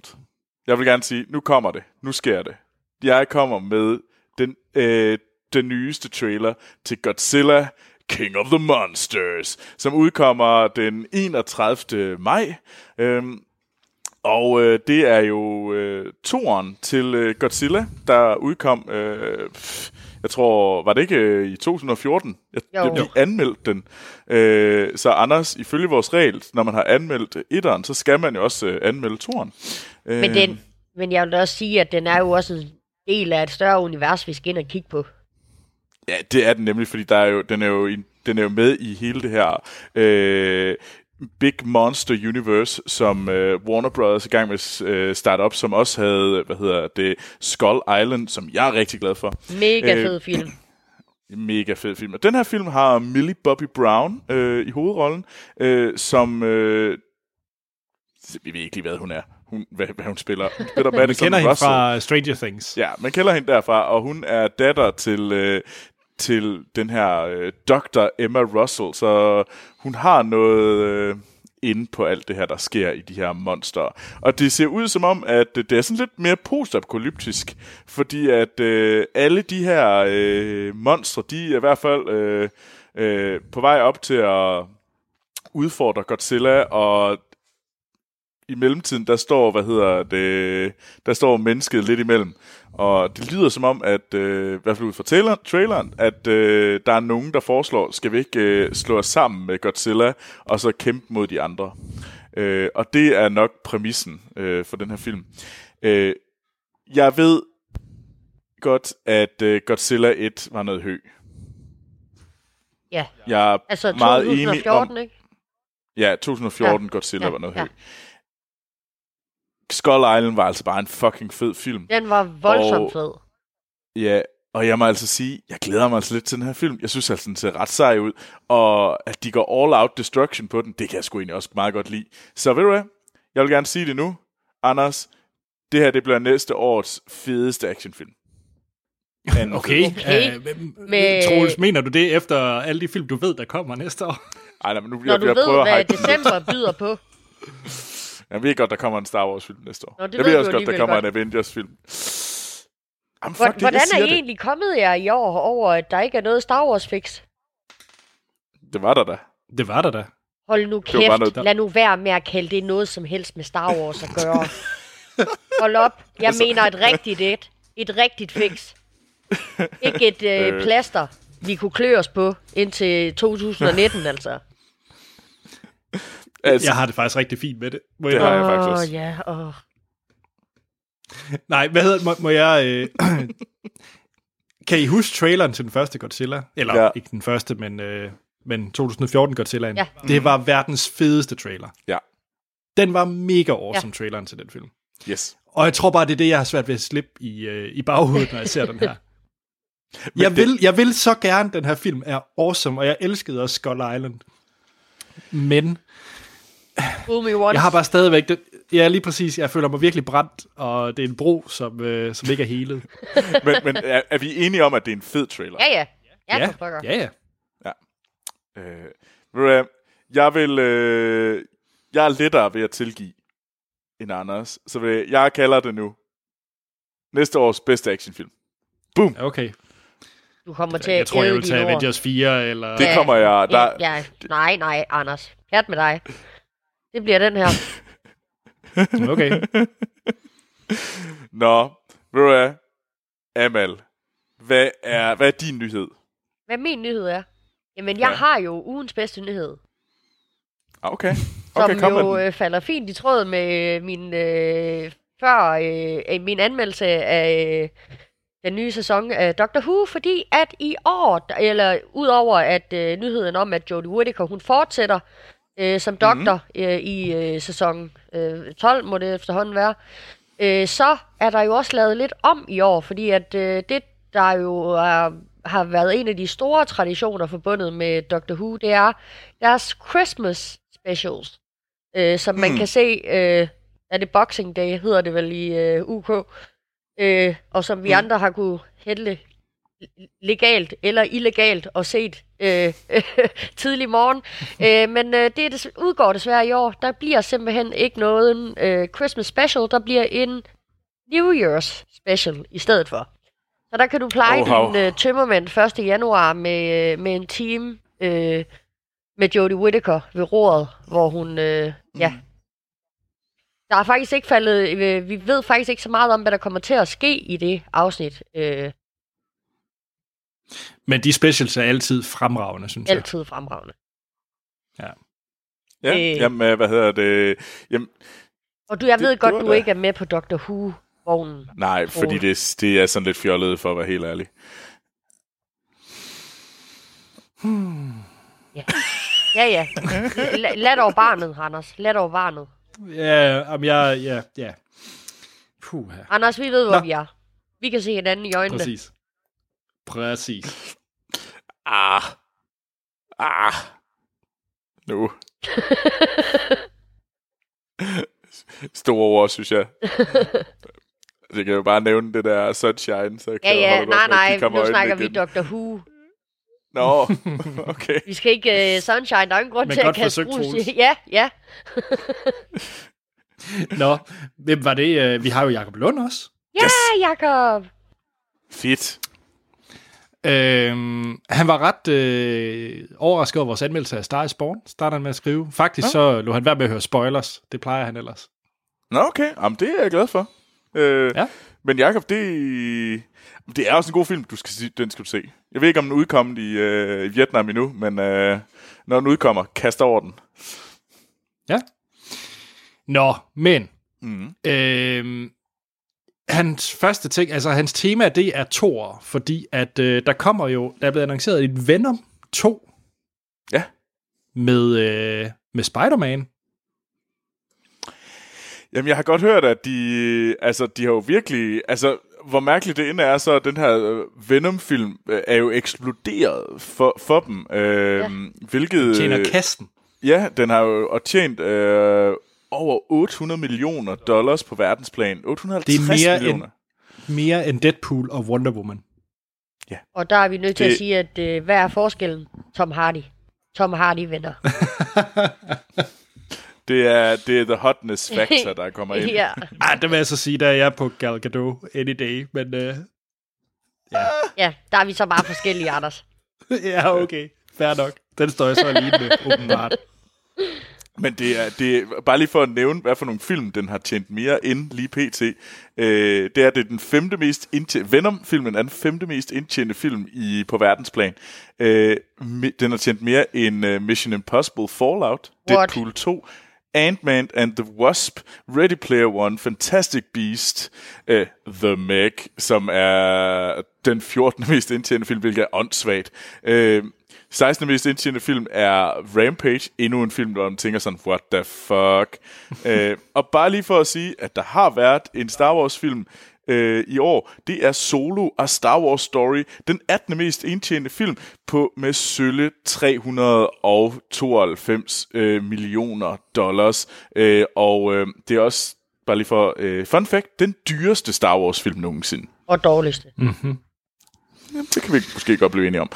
Jeg vil gerne sige, nu kommer det. Nu sker det. Jeg kommer med den, øh, den nyeste trailer til Godzilla King of the Monsters, som udkommer den 31. maj. Øhm, og øh, det er jo øh, toren til øh, Godzilla, der udkom, øh, jeg tror, var det ikke øh, i 2014? Jeg, Jo. vi anmeldte den. Øh, så Anders, ifølge vores regel, når man har anmeldt etteren, så skal man jo også øh, anmelde toren. Øh, Men, den, men jeg vil også sige, at den er jo også en del af et større univers, vi skal ind og kigge på. Ja, det er den nemlig, fordi der er jo, den, er jo den er jo med i hele det her øh, Big Monster Universe, som øh, Warner Brothers er i gang med at øh, starte op, som også havde, hvad hedder det, Skull Island, som jeg er rigtig glad for. Mega Øh, fed film. [CLEARS THROAT] Mega fed film. Og den her film har Millie Bobby Brown øh, i hovedrollen, øh, som... Øh, vi ved ikke lige, hvad hun er. Hun, hvad, hvad hun spiller. Hun spiller [LAUGHS] Vi Madison kender hende fra Stranger Things. Ja, man kender hende derfra, og hun er datter til, øh, til den her øh, Dr. Emma Russell, så hun har noget øh, inde på alt det her, der sker i de her monster. Og det ser ud som om, at det er sådan lidt mere postapokalyptisk, fordi at øh, alle de her øh, monstre, de er i hvert fald øh, øh, på vej op til at udfordre Godzilla, og i mellemtiden, der står, hvad hedder det, der står mennesket lidt imellem. Og det lyder som om, at, øh, i hvert fald ud fra trailer, traileren, at øh, der er nogen, der foreslår, skal vi ikke øh, slå os sammen med Godzilla, og så kæmpe mod de andre. Øh, og det er nok præmissen øh, for den her film. Øh, jeg ved godt, at øh, Godzilla 1 var noget hø. Ja, Jeg er altså meget enig 2014, om... ikke? Ja, 2014 Ja, Godzilla ja, var noget ja. hø. Skull Island var altså bare en fucking fed film. Den var voldsomt Og- fed. Ja, og jeg må altså sige, jeg glæder mig altså lidt til den her film. Jeg synes altså, den ser ret sej ud. Og at de går all out destruction på den, det kan jeg sgu egentlig også meget godt lide. Så ved du hvad? Jeg vil gerne sige det nu. Anders, det her det bliver næste års fedeste actionfilm. [LAUGHS] Anden Okay. Okay. Uh, Med- med... Troels, mener du det efter alle de film, du ved, der kommer næste år? Ej, nej, men nu Når jeg, du jeg ved, prøver at hvad december byder på. [LAUGHS] Jeg ved godt, der kommer en Star Wars film næste år. Nå, det jeg ved også godt, der kommer godt. en Avengers film. Jamen, fuck det, Hvordan jeg er I egentlig kommet jer i år over, at der ikke er noget Star Wars fix? det. Det var der da. Det var der da. Hold nu kæft, noget- lad nu være med at kalde det noget som helst med Star Wars at gøre. [LAUGHS] Hold op, jeg Altså- mener et rigtigt et. Et rigtigt fix. Ikke et øh, Øh. plaster, vi kunne klø os på indtil 2019, altså. Altså, Jeg har det faktisk rigtig fint med det. Må Det jeg... har jeg faktisk Åh, også. ja, åh. Nej, hvad hedder må, må jeg... Øh... [CLEARS THROAT] kan I huske traileren til den første Godzilla? Eller Ja. ikke den første, men, øh, men 2014 Godzillaen. Ja. Det var verdens fedeste trailer. Ja. Den var mega awesome, ja. traileren til den film. yes. Og jeg tror bare, det er det, jeg har svært ved at slippe i, øh, i baghovedet, når jeg ser den her. [LAUGHS] jeg, det- vil, jeg vil så gerne, den her film er awesome, og jeg elskede også Skull Island. Men. Jeg har bare stadigvæk... Det, ja, lige præcis. Jeg føler mig virkelig brændt, og det er en bro, som, øh, som ikke er helet. [LAUGHS] Men, men er, er vi enige om, at det er en fed trailer? Ja, ja. Ja, ja, for pokker. ja, ja. Øh, ved jeg vil... Øh, jeg er lettere ved at tilgive end Anders. Så vil, jeg kalder det nu næste års bedste actionfilm. Boom! Okay. Du kommer til at Jeg tror, jeg vil tage. Avengers 4, eller... Det kommer jeg... Der, Ja, ja, nej, nej, Anders. Pjat med dig. Det bliver den her. [LAUGHS] Okay. Nå, ved du hvad? Amal, hvad er, hvad er din nyhed? Hvad min nyhed er? Jamen, jeg Ja. har jo ugens bedste nyhed. Ah, Okay, Som okay kom med jo den. øh, falder fint i tråd med min, øh, før, øh, øh, min anmeldelse af øh, den nye sæson af Doctor Who, fordi at i år, eller udover at øh, nyheden om, at Jodie Whittaker, hun fortsætter øh, som doktor mm-hmm. øh, i øh, sæson øh, 12, må det efterhånden være, øh, så er der jo også lavet lidt om i år, fordi at øh, det, der jo er, har været en af de store traditioner forbundet med Doctor Who, det er deres Christmas specials, øh, som man Hmm. kan se, øh, er det Boxing Day, hedder det vel i øh, UK, øh, og som vi Hmm. andre har kunne hætte legalt eller illegalt og set øh, [LAUGHS] tidlig morgen. øh, men øh, det er des- udgår desværre i år. Der bliver simpelthen ikke noget øh, Christmas special. Der bliver en New Year's special i stedet for. Så der kan du pleje Oh, din øh, tømmermænd 1. januar med, øh, med en team øh, med Jodie Whittaker ved roret, hvor hun, øh, ja, der er faktisk ikke faldet, øh, vi ved faktisk ikke så meget om, hvad der kommer til at ske i det afsnit. Øh, Men de specials er altid fremragende, synes jeg. altid fremragende. Ja, øh. jamen, øh, hvad hedder det? Jamen, Og du, jeg Det- ved det godt, du da- ikke er med på Doctor Who-vognen. nej, fordi det, det er sådan lidt fjollet, for at være helt ærlig. Ja, ja. La- lad dog barnet, Anders. Lad dog barnet. Ja, om jeg... Ja, ja. Puh, Anders, vi ved, hvor Nå. vi er. Vi kan se hinanden i øjnene. præcis. Præcis. Ah. Ah. Nu. [LAUGHS] Store ord, synes jeg. [LAUGHS] Det kan jo bare nævne det der sunshine, så Ja, kan ja, holde nej, nej, nu snakker vi igen. Doctor Who. Nå, [LAUGHS] okay. Vi skal ikke uh, Sunshine, der er ingen grund Men til at kaste i. Ja, ja. Nå, hvem var det? øh, Vi har jo Jacob Lund også. Ja, Jacob. Fedt. Øhm, han var ret øh, overrasket over vores anmeldelse af Star is Born, starter han med at skrive. Faktisk så lå han værd med at høre spoilers. Det plejer han ellers. Nå, okay. Jamen, det er jeg glad for. Øh, Ja. Men Jacob, det, det er også en god film, du skal, den skal du se. Jeg ved ikke, om den er udkommet i, øh, i Vietnam endnu, men øh, når den udkommer, kast over den. Ja. Nå, men Mm. øh, hans første ting, altså hans tema, det er Thor, fordi at øh, der kommer jo, der er blevet annonceret et Venom 2 Ja. med, øh, med Spider-Man. Jamen, jeg har godt hørt, at de, altså, de har jo virkelig, altså, hvor mærkeligt det end er, så den her øh, Venom-film øh, er jo eksploderet for, for dem. Øh, ja. Hvilket... Tjener kasten. Ja, den har jo og tjent øh, over 800 millioner dollars på verdensplan. 850 Det er mere millioner. end, mere end Deadpool og Wonder Woman. Og der er vi nødt til Det- at sige, at øh, hvad er forskellen? Tom Hardy. Tom Hardy vinder. [LAUGHS] Det er, det er the hotness factor, der kommer ind. [LAUGHS] ja. Ej, det vil jeg så sige, der er jeg på Gal Gadot any day, men øh, ja, [LAUGHS] der er vi så bare forskellige, Anders. ja, okay, fair nok. Den står jeg så alene med, åbenbart. Men det er, det er, bare lige for at nævne, hvad for nogle film, den har tjent mere end lige pt. Øh, det er, det er den femte mest indtjente, Venom-filmen er den femte mest indtjente film i, på verdensplan. Øh, den har tjent mere end uh, Mission Impossible Fallout, What? Deadpool 2, Ant-Man and the Wasp, Ready Player One, Fantastic Beast, uh, The Meg, som er den 14. mest indtjente film, hvilket er åndssvagt. Uh, 16. mest indtjente film er Rampage, endnu en film, hvor man tænker sådan, what the fuck. uh, [LAUGHS] og bare lige for at sige, at der har været en Star Wars film øh, i år, det er Solo A Star Wars Story, den 18. mest indtjente film på med sølle 392 øh, millioner dollars. Øh, og øh, det er også, bare lige for øh, fun fact, den dyreste Star Wars film nogensinde. Og dårligste. Jamen, det kan vi måske godt blive enige om.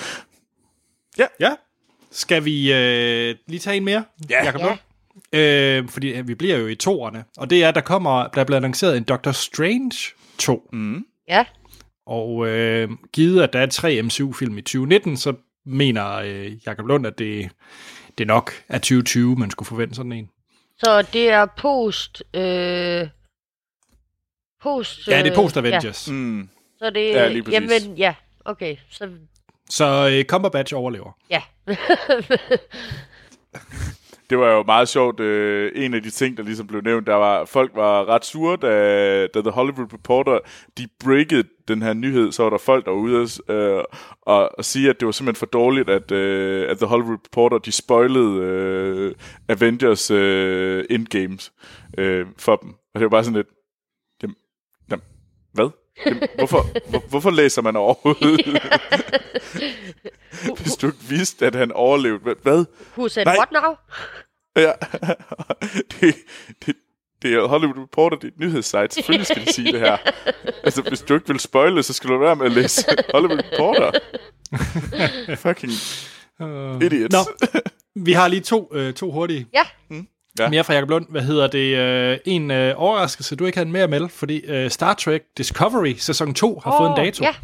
Ja. Skal vi øh, lige tage en mere? Ja. Jacob Ja. Lund? Øh, fordi øh, vi bliver jo i toerne. Og det er, der kommer, der bliver annonceret en Doctor Strange 2. Mm. Ja. Og øh, givet, at der er tre MCU-film i 2019, så mener øh, Jacob Lund, at det, det nok er 2020, man skulle forvente sådan en. Så det er post... Øh, post... Ja, det er øh, post-Avengers. Ja. Mm. Så det Ja, lige præcis. Jamen, ja. Okay, så... Så øh, Cumberbatch overlever. Ja. [LAUGHS] Det var jo meget sjovt. Øh, en af de ting, der ligesom blev nævnt, der var, folk var ret sure, da, da The Hollywood Reporter, de breakede den her nyhed, så var der folk derude øh, og, og sige, at det var simpelthen for dårligt, at, øh, at The Hollywood Reporter, de spoilede øh, Avengers øh, Endgames øh, for dem. Og det var bare sådan lidt? Jamen, hvorfor, hvor, hvorfor læser man overhovedet? [LAUGHS] Hvis du ikke vidste, at han overlevede. Hvad-? Who said Nej. what now? Ja, [LAUGHS] det, det, det er Hollywood Reporter, det er et nyhedssite. Selvfølgelig skal de sige det her. [LAUGHS] Altså, hvis du ikke vil spoile, så skal du være med at læse Hollywood Reporter. Fucking Uh, idiots. Nå, vi har lige to, øh, to hurtige. Ja. Ja. Mere fra Jacob Lund. Hvad hedder det? Øh, en øh, overraskelse, du ikke havde med at melde, fordi øh, Star Trek Discovery sæson 2 har fået en dato. Ja,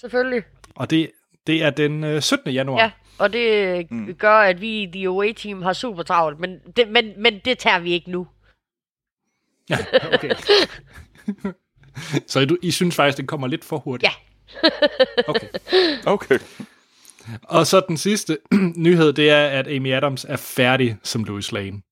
selvfølgelig. Og det, det er den øh, 17. januar. Ja, og det mm. gør, at vi i The Away-team har super travlt, men det, men, men det tager vi ikke nu. Ja, okay. Så du, I synes faktisk, den kommer lidt for hurtigt? Ja. Okay. Okay. Og så den sidste nyhed, det er, at Amy Adams er færdig som Louis Lane.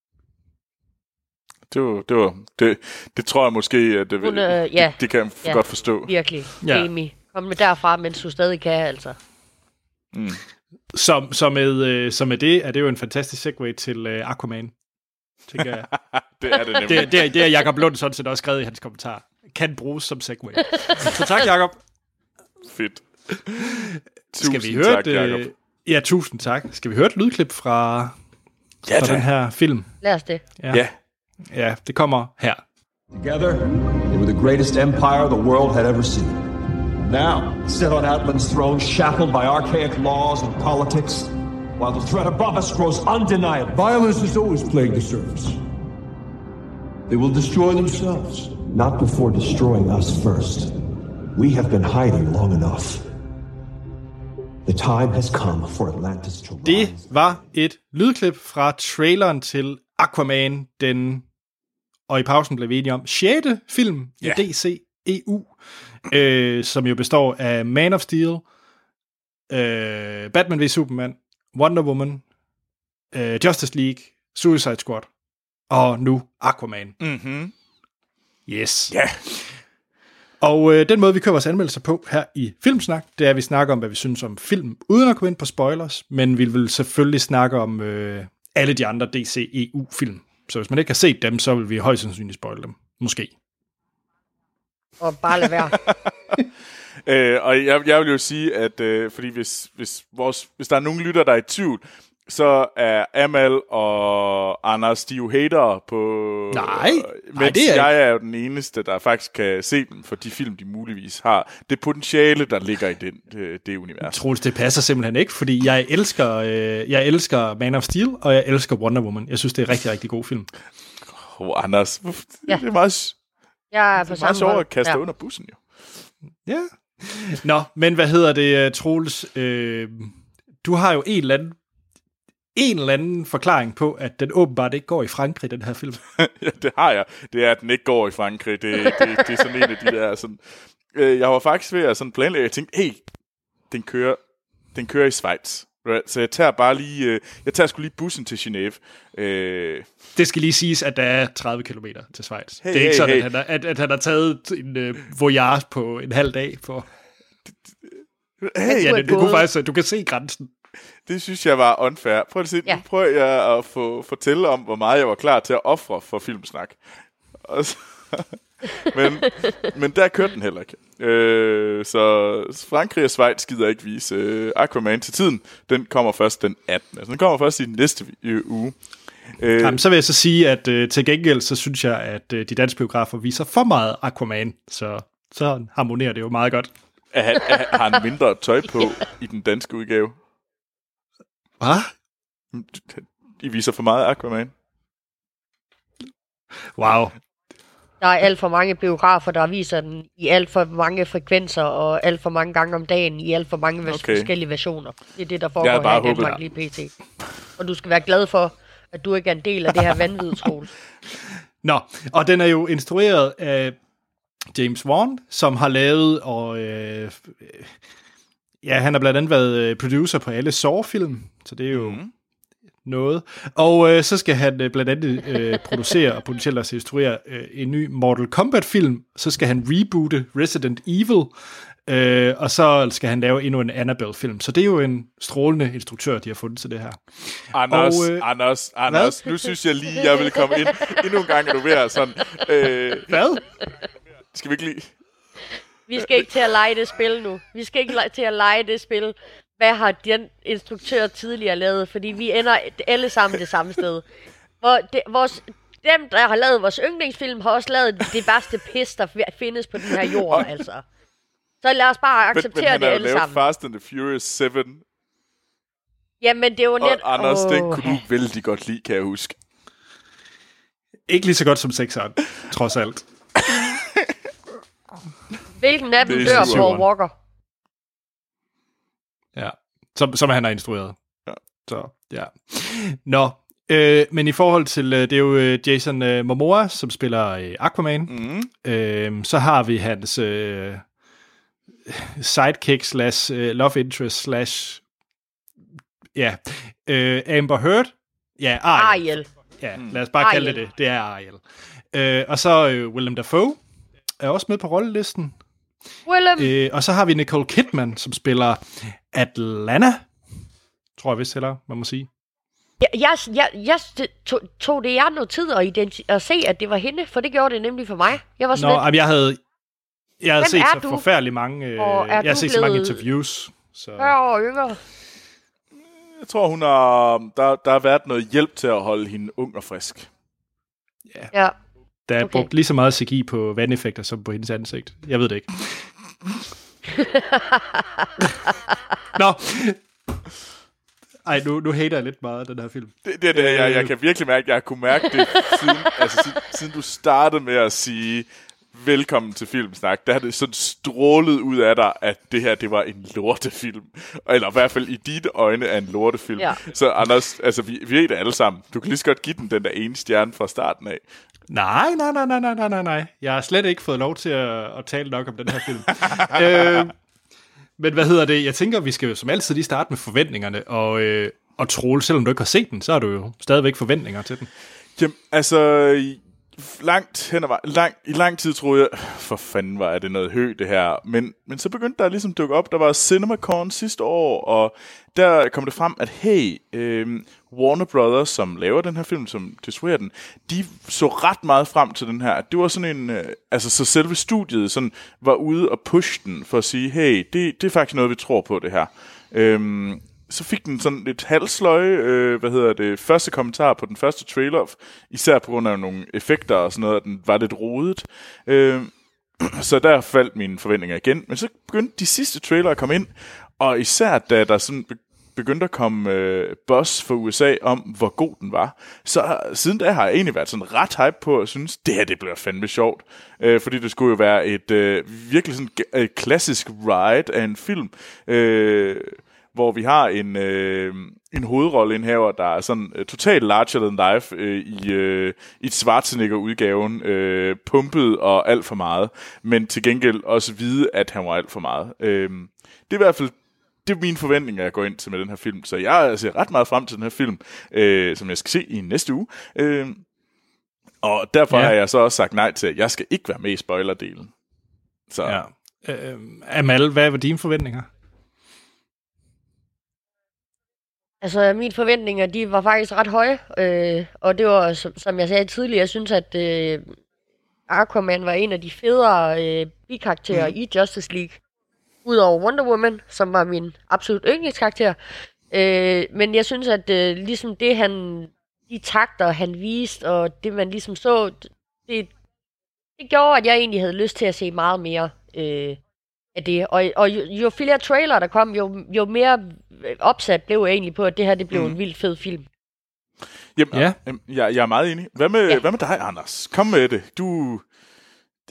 Det, var, det, var, det, det tror jeg måske, at det, Hun, øh, ja. det, det kan jeg Ja. godt forstå. Virkelig, Ja. Amy. Kom med derfra, mens du stadig kan, altså. Så, så, med, øh, så med det er det jo en fantastisk segue til øh, Aquaman, tænker jeg. [LAUGHS] Det er det nemlig. Det, det, er, det er Jacob Lund sådan set også skrevet i hans kommentar. Kan bruges som segue. [LAUGHS] Så tak, Jacob. Fedt. Skal vi Tusind høre tak, et, Jacob. øh, Ja, tusind tak. Skal vi høre et lydklip fra, Ja, fra den her film? Lad os det. Ja. Ja, det kommer her. Together, they were the greatest empire the world had ever seen. Now, sit on Atlan's throne, shackled by archaic laws and politics, while the threat above us grows undeniable. Violence has always plagued the surface. They will destroy themselves. Not before destroying us first. We have been hiding long enough. The time has come for Atlantis to rise. Det var et lydklip fra traileren til Aquaman, den, og i pausen blev vi enige om, 6. film i Ja. DC EU, øh, som jo består af Man of Steel, øh, Batman v Superman, Wonder Woman, øh, Justice League, Suicide Squad og nu Aquaman. Mhm. Yes. Ja. Og øh, den måde, vi kører vores anmeldelser på her i Filmsnak, det er, at vi snakker om, hvad vi synes om film, uden at gå ind på spoilers, men vi vil selvfølgelig snakke om øh, alle de andre DCEU-film. Så hvis man ikke har set dem, så vil vi højst sandsynligt spoil dem. Måske. Og bare lade være. [LAUGHS] Øh, og jeg, jeg vil jo sige, at øh, fordi hvis, hvis, vores, hvis der er nogen lytter, der er i tvivl, så er Amal og Anders, de er jo hatere på... Nej, øh, nej, mens det er jeg er jo den eneste, der faktisk kan se dem for de film, de muligvis har. Det potentiale, der ligger i den, det, det univers. Troels, det passer simpelthen ikke, fordi jeg elsker, øh, jeg elsker Man of Steel, og jeg elsker Wonder Woman. Jeg synes, det er en rigtig, rigtig god film. Oh, Anders, Ja. det er meget, Jeg er på det er meget sjovt at kaste ja. ja. under bussen, jo. Ja. Nå, men hvad hedder det, øh, Troels? Øh, du har jo en eller anden en eller anden forklaring på, at den åbenbart ikke går i Frankrig, den her film. [LAUGHS] ja, det har jeg. Det er, at den ikke går i Frankrig. Det, det, det er sådan en af de der... Sådan, øh, jeg var faktisk ved at sådan planlægge, jeg tænkte, hey, den kører, den kører i Schweiz. Right? Så jeg tager bare lige, øh, jeg tager sgu lige bussen til Genève. Øh, Det skal lige siges, at der er 30 km til Schweiz. Hey, det er ikke hey, sådan, hey. At, han har, at, at han har taget en øh, voyage på en halv dag. For, hey, ja, det, du, kunne faktisk, du kan se grænsen. Det synes jeg var unfair. Prøv at se, Ja. nu prøver jeg at få, fortælle om, hvor meget jeg var klar til at ofre for filmsnak. Og så, [LAUGHS] men, men der kørte den heller ikke. Øh, så Frankrig og Schweiz gider ikke vise øh, Aquaman til tiden. Den kommer først den 18. Altså, den kommer først i næste øh, uge. Øh, Jamen, så vil jeg så sige, at øh, til gengæld, så synes jeg, at øh, de danske biografer viser for meget Aquaman, så så harmonerer det jo meget godt. er, han- er, har han mindre tøj på [LAUGHS] i den danske udgave? Hvad? I viser for meget Aquaman. Wow. Der er alt for mange biografer, der viser den i alt for mange frekvenser og alt for mange gange om dagen i alt for mange vers- Okay. forskellige versioner. Det er det, der foregår her i Danmark lige pt. Og du skal være glad for, at du ikke er en del af det her skole. [LAUGHS] Nå, og den er jo instrueret af James Wan, som har lavet, og øh, ja, han har blandt andet været øh, producer på alle Saw-film, så det er jo mm. noget. Og øh, så skal han øh, blandt andet øh, producere og potentielt også instruere øh, en ny Mortal Kombat-film, så skal han reboote Resident Evil, øh, og så skal han lave endnu en Annabelle-film. Så det er jo en strålende instruktør, de har fundet til det her. Anders, Og, øh, Anders, Anders, nu synes jeg lige, jeg vil komme ind. Endnu en gang er du at sådan... Øh, Hvad? skal vi ikke lige... Vi skal ikke til at lege det spil nu. Vi skal ikke til at lege det spil. Hvad har den instruktør tidligere lavet? Fordi vi ender alle sammen det samme sted. Hvor det, vores, dem, der har lavet vores yndlingsfilm, har også lavet det værste pis, der fi- findes på den her jord, altså. Så lad os bare Men, men acceptere han det alle lavet sammen. Fast and the Furious 7. Jamen, det er jo Og net... Anders, oh, Åh, kunne du vældig godt lide, kan jeg huske. Ikke lige så godt som sekseren, trods alt. [LAUGHS] Hvilken af dem Det er dør. Paul Walker? Ja, som, som han har instrueret. Ja. Så, ja. Nå, øh, men i forhold til, øh, det er jo øh, Jason øh, Momoa, som spiller øh, Aquaman. Mm. Øh, så har vi hans øh, sidekick slash øh, love interest slash, ja, øh, Amber Heard. Ja, Ariel. Ariel. Ja, lad os bare kalde det Ariel. det. Det er Ariel. Øh, og så øh, Willem Dafoe er også med på rollelisten. Willem. Øh, og så har vi Nicole Kidman, som spiller Atlanta. Tror jeg vist heller, man må sige. Jeg, jeg, jeg, tog, tog det jeg noget tid at, identi- at se, at det var hende, for det gjorde det nemlig for mig. Jeg var Nå, sådan lidt, jamen, jeg havde, jeg havde set så du? forfærdelig mange, øh, jeg har set så mange interviews. Så, 40 år yngre. Jeg tror, hun har, der, der har været noget hjælp til at holde hende ung og frisk. Ja. Der er okay. brugt lige så meget CGI på vandeffekter som på hendes ansigt. Jeg ved det ikke. [LAUGHS] Nå. Ej, nu, nu hater jeg lidt meget den her film. Det, det er det, jeg, Øh. jeg kan virkelig mærke, jeg kunne mærke det, siden, altså, siden, siden du startede med at sige, velkommen til Filmsnak, der har det sådan strålet ud af dig, at det her, det var en lortefilm. Eller i hvert fald i dit øjne er en lortefilm. Ja. Så Anders, altså vi, vi ved det alle sammen. Du kan lige så godt give den den der ene stjerne fra starten af. Nej, nej, nej, nej, nej, nej, nej, nej. Jeg har slet ikke fået lov til at, at tale nok om den her film. [LAUGHS] øh, men hvad hedder det? Jeg tænker, vi skal jo som altid lige starte med forventningerne, og, øh, og Troel, selvom du ikke har set den, så har du jo stadigvæk forventninger til den. Jamen, altså, langt hen ad vej, lang, i lang tid troede jeg, for fanden var det noget hø, det her. Men, men så begyndte der ligesom at dukke op, der var CinemaCon sidste år, og der kom det frem, at hey, øh, Warner Brothers, som laver den her film, som distribuerer den, de så ret meget frem til den her. Det var sådan en, øh, altså så selve studiet sådan, var ude og push den for at sige, hey, det, det er faktisk noget, vi tror på det her. Øhm, så fik den sådan lidt halsløje, øh, hvad hedder det, første kommentar på den første trailer, især på grund af nogle effekter og sådan noget, at den var lidt rodet. Øh, [CLEARS THROAT] så der faldt mine forventninger igen. Men så begyndte de sidste trailer at komme ind, og især da der sådan begyndte at komme øh, buzz for USA om, hvor god den var, så siden da har jeg egentlig været sådan ret hype på, at synes, det her det bliver fandme sjovt. Øh, fordi det skulle jo være et øh, virkelig sådan øh, klassisk ride af en film, øh, hvor vi har en, øh, en hovedrolleindhaver, der er sådan øh, totalt larger than life øh, i, øh, i Schwarzenegger-udgaven, øh, pumpet og alt for meget, men til gengæld også vide, at han var alt for meget. Øh, det er i hvert fald det er mine forventninger, jeg går ind til med den her film. Så jeg ser ret meget frem til den her film, øh, som jeg skal se i næste uge. Øh, og derfor Ja. ja. har jeg så også sagt nej til, at jeg skal ikke være med i spoilerdelen. Så Ja. Øh, Amal, hvad var dine forventninger? Altså, mine forventninger, de var faktisk ret høje. Øh, og det var, som, som jeg sagde tidligere, jeg synes, at øh, Aquaman var en af de federe øh, bikarakterer mm. i Justice League. Udover Wonder Woman, som var min absolut yndlingskarakter. Øh, men jeg synes, at øh, ligesom det, han, de takter, han viste, og det, man ligesom så, det, det gjorde, at jeg egentlig havde lyst til at se meget mere øh, af det. Og, og jo, jo flere trailer, der kom, jo, jo mere øh, opsat blev jeg egentlig på, at det her det blev mm. en vildt fed film. Jamen, Ja. ja. jeg, jeg er meget enig. Hvad med, Ja. hvad med dig, Anders? Kom med det. Du...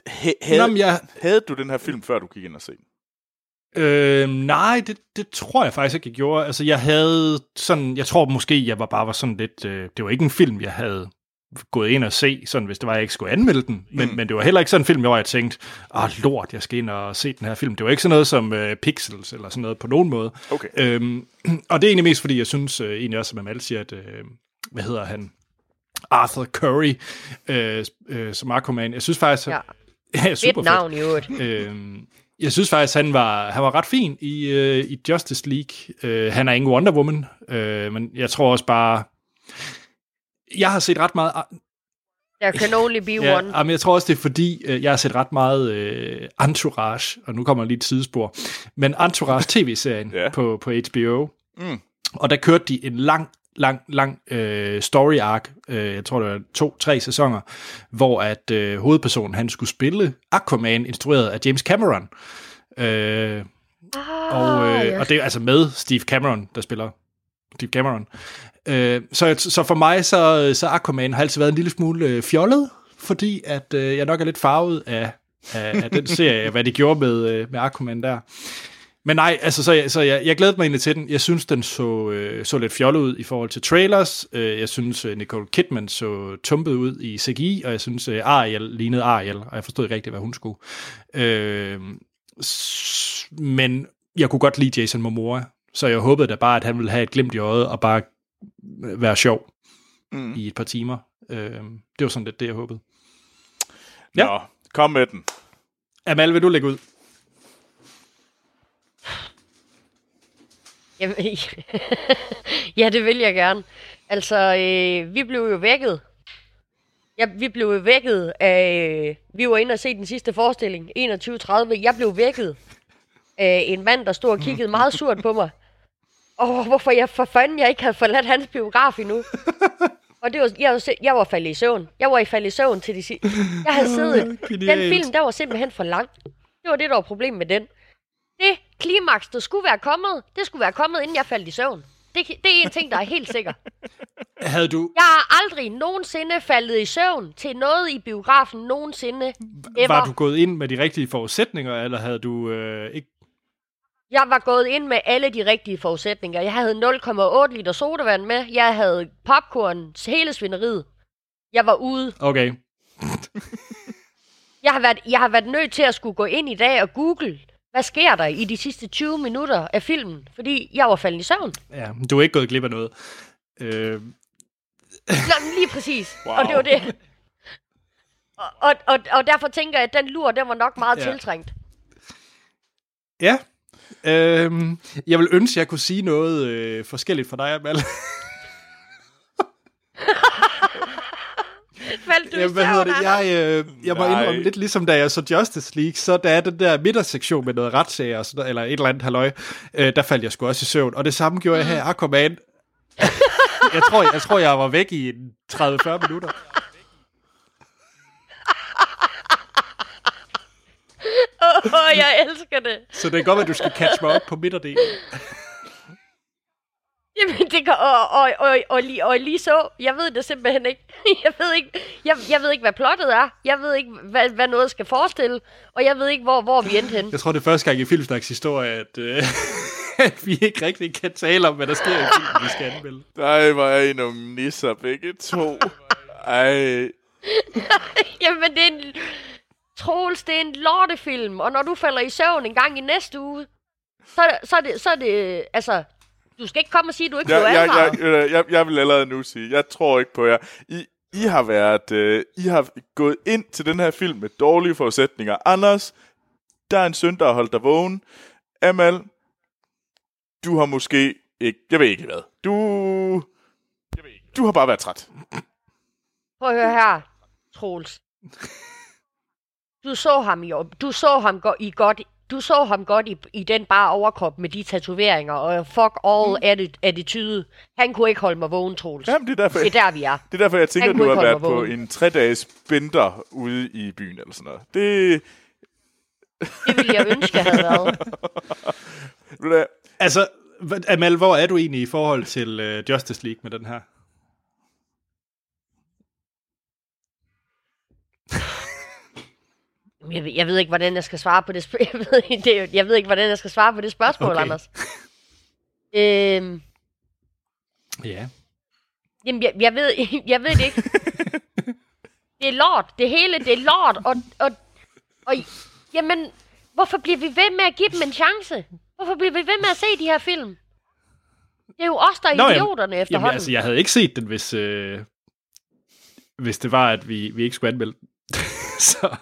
Ha, Nå, havde, men jeg, havde du den her film, før du gik ind og se den? Øh, nej, det, det tror jeg faktisk ikke, jeg gjorde. Altså, jeg havde sådan, jeg tror måske, jeg var bare var sådan lidt, øh, det var ikke en film, jeg havde gået ind og se, sådan hvis det var, jeg ikke skulle anmelde den. Men, mm. men det var heller ikke sådan en film, hvor jeg tænkte, ah lort, jeg skal ind og se den her film. Det var ikke sådan noget som øh, Pixels eller sådan noget på nogen måde. Okay. Øhm, og det er egentlig mest, fordi jeg synes øh, egentlig også, som Amal siger, at, øh, hvad hedder han? Arthur Curry, øh, øh, som Aquaman. Jeg synes faktisk, Ja. [LAUGHS] ja, super Fedt navn i øvrigt. Øhm, jeg synes faktisk, han var, han var ret fin i, øh, i Justice League. Øh, han er ingen Wonder Woman, øh, men jeg tror også bare... Jeg har set ret meget... There can only be Ja, one. men jeg tror også, det er fordi, øh, jeg har set ret meget øh, Entourage, og nu kommer lige et sidespor, men Entourage [LAUGHS] tv-serien Ja. på, på HBO. Mm. Og der kørte de en lang, lang, lang øh, story arc, øh, jeg tror det var to-tre sæsoner, hvor at øh, hovedpersonen han skulle spille Aquaman, instrueret af James Cameron. Øh, og, øh, ja. og det er altså med Steve Cameron, der spiller Steve Cameron. Øh, så, så for mig, så, så Aquaman har altid været en lille smule øh, fjollet, fordi at øh, jeg nok er lidt farvet af, af, af den serie, hvad de gjorde med, øh, med Aquaman der. Men nej, altså, så, jeg, så jeg, jeg glædede mig egentlig til den. Jeg synes, den så, øh, så lidt fjollet ud i forhold til trailers. Øh, jeg synes, øh, Nicole Kidman så tumpet ud i CGI, og jeg synes, øh, Ariel lignede Ariel, og jeg forstod ikke rigtigt, hvad hun skulle. Øh, s- men jeg kunne godt lide Jason Momoa, så jeg håbede da bare, at han ville have et glimt i øjet, og bare være sjov Mm. i et par timer. Øh, det var sådan lidt det, jeg håbede. Ja. Nå, kom med den. Amal, vil du lægge ud? [LAUGHS] Jamen, ja, det vil jeg gerne. Altså, øh, vi blev jo vækket. Ja, vi blev vækket af... Vi var inde og se den sidste forestilling, 21.30. Jeg blev vækket af en mand, der stod og kiggede meget surt på mig. Og hvorfor jeg for fanden jeg ikke havde forladt hans biograf endnu. [LAUGHS] Og det var, jeg, var, jeg var faldet i søvn. Jeg var i faldet i søvn til de sidste. Jeg havde siddet... Den film, der var simpelthen for lang. Det var det, der var problemet med den. Det klimaks, der skulle være kommet, det skulle være kommet, inden jeg faldt i søvn. Det, det er en ting, der er helt sikker. [LAUGHS] Havde du, Jeg har aldrig nogensinde faldet i søvn til noget i biografen nogensinde. Ever. var du gået ind med de rigtige forudsætninger, eller havde du øh, ikke... Jeg var gået ind med alle de rigtige forudsætninger. Jeg havde 0,8 liter sodavand med. Jeg havde popcorn, hele svineriet. Jeg var ude. Okay. [LAUGHS] Jeg har, været, jeg har været nødt til at skulle gå ind i dag og google, hvad sker der i de sidste 20 minutter af filmen? Fordi jeg var faldet i søvn. Ja, du er ikke gået glip af noget. Øh, Nå, lige præcis. Wow. [LAUGHS] Og det var det. Og, og, og, og derfor tænker jeg, at den lur, den var nok meget ja. tiltrængt. Ja. Øhm, jeg vil ønske, at jeg kunne sige noget øh, forskelligt for dig, Amal. [LAUGHS] Faldt du Ja, hvad hedder det? Jeg, øh, jeg må Nej. indrømme lidt ligesom da jeg så Justice League, så der er den der midtersektion med noget retssager, og sådan eller et eller andet halløj, øh, der faldt jeg sgu også i søvn. Og det samme gjorde jeg her i Aquaman. [LAUGHS] jeg, tror, jeg tror, jeg var væk i en 30-40 minutter. [LAUGHS] jeg elsker det. Så det kan godt være, at du skal catch mig op på midterdelen. [LAUGHS] Jamen, det kan, og, og, og, og, lige, og lige så, jeg ved det simpelthen ikke. [LAUGHS] Jeg ved ikke, jeg, jeg ved ikke hvad plottet er. Jeg ved ikke, hvad, hvad noget skal forestille. Og jeg ved ikke, hvor, hvor vi endte hen. Jeg tror, det er første gang i Filmsnaks historie, at, øh, at vi ikke rigtig kan tale om, hvad der sker i filmen, vi skal anmelde. Nej, er I nogle nisser begge to. Ej. Jamen, det er en... Troels, det er en lortefilm, og når du falder i søvn en gang i næste uge, så, så, er det, så er det, altså, du skal ikke komme og sige, at du ikke Jeg, blev jeg, jeg, jeg, jeg, jeg vil allerede nu sige, jeg tror ikke på jer. I, I har været, øh, I har gået ind til den her film med dårlige forudsætninger. Anders, der er en søn, der har holdt dig vågen. Amal, du har måske ikke, jeg ved ikke hvad. Du, du har bare været træt. Prøv at høre her, Troels. Du så ham i, du så ham go- i godt, du så ham godt i, i den bare overkrop med de tatoveringer og fuck all atti- attitude. Han kunne ikke holde mig vågen, Troels. Jamen, det er derfor, Det er der, vi er. det er derfor jeg tænker, at du har været på en tre-dages binder ude i byen eller sådan noget. Det, [LAUGHS] Det ville jeg ønske, jeg havde været. Altså, Amal, hvor er du egentlig i forhold til øh, Justice League med den her? Jeg ved, jeg ved ikke, hvordan jeg skal svare på det spørgsmål. [LAUGHS] Jeg ved, det, jeg ved ikke, hvordan jeg skal svare på det spørgsmål, Okay. Anders. Øhm, Ja. jamen, jeg, jeg, ved, [LAUGHS] jeg ved det ikke. [LAUGHS] Det er lort. Det hele, det er lort. Og, og, og jamen, hvorfor bliver vi ved med at give dem en chance? Hvorfor bliver vi ved med at se de her film? Det er jo os, der er Nå, jamen- idioterne Jamen, efterhånden. altså, jeg havde ikke set den, hvis, øh, hvis det var, at vi, vi ikke skulle anmelde den. så,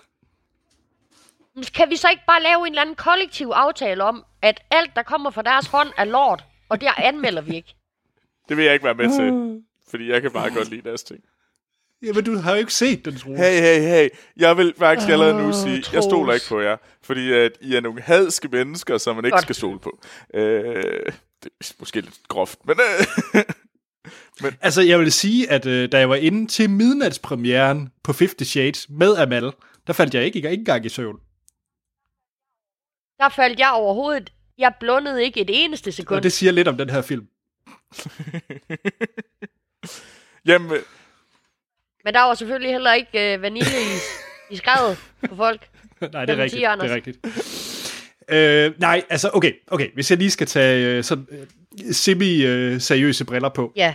Kan vi så ikke bare lave en eller anden kollektiv aftale om, at alt, der kommer fra deres hånd, er lort, og der anmelder vi ikke? [LAUGHS] det vil jeg ikke være med til. Fordi jeg kan bare godt lide deres ting. jamen, du har jo ikke set den, Troels. Hey, hey, hey. Jeg vil faktisk allerede nu sige, jeg Troels. stoler ikke på jer. Fordi at I er nogle hadske mennesker, som man ikke Godt. skal stole på. Øh, det er måske lidt groft, men... Øh, [LAUGHS] Altså, jeg vil sige, at øh, da jeg var inde til midnatspremieren på 50 Shades med Amal, der faldt jeg ikke, ikke engang i søvn. Der faldt jeg overhovedet. Jeg blundede ikke et eneste sekund. Og det siger lidt om den her film. [LAUGHS] jamen, øh, Men der var selvfølgelig heller ikke øh, vanilje i, i skrevet på folk. [LAUGHS] Nej, det er rigtigt. det er rigtigt. Øh, nej, altså, okay, okay. Hvis jeg lige skal tage øh, sådan øh, semi-seriøse briller på. Ja,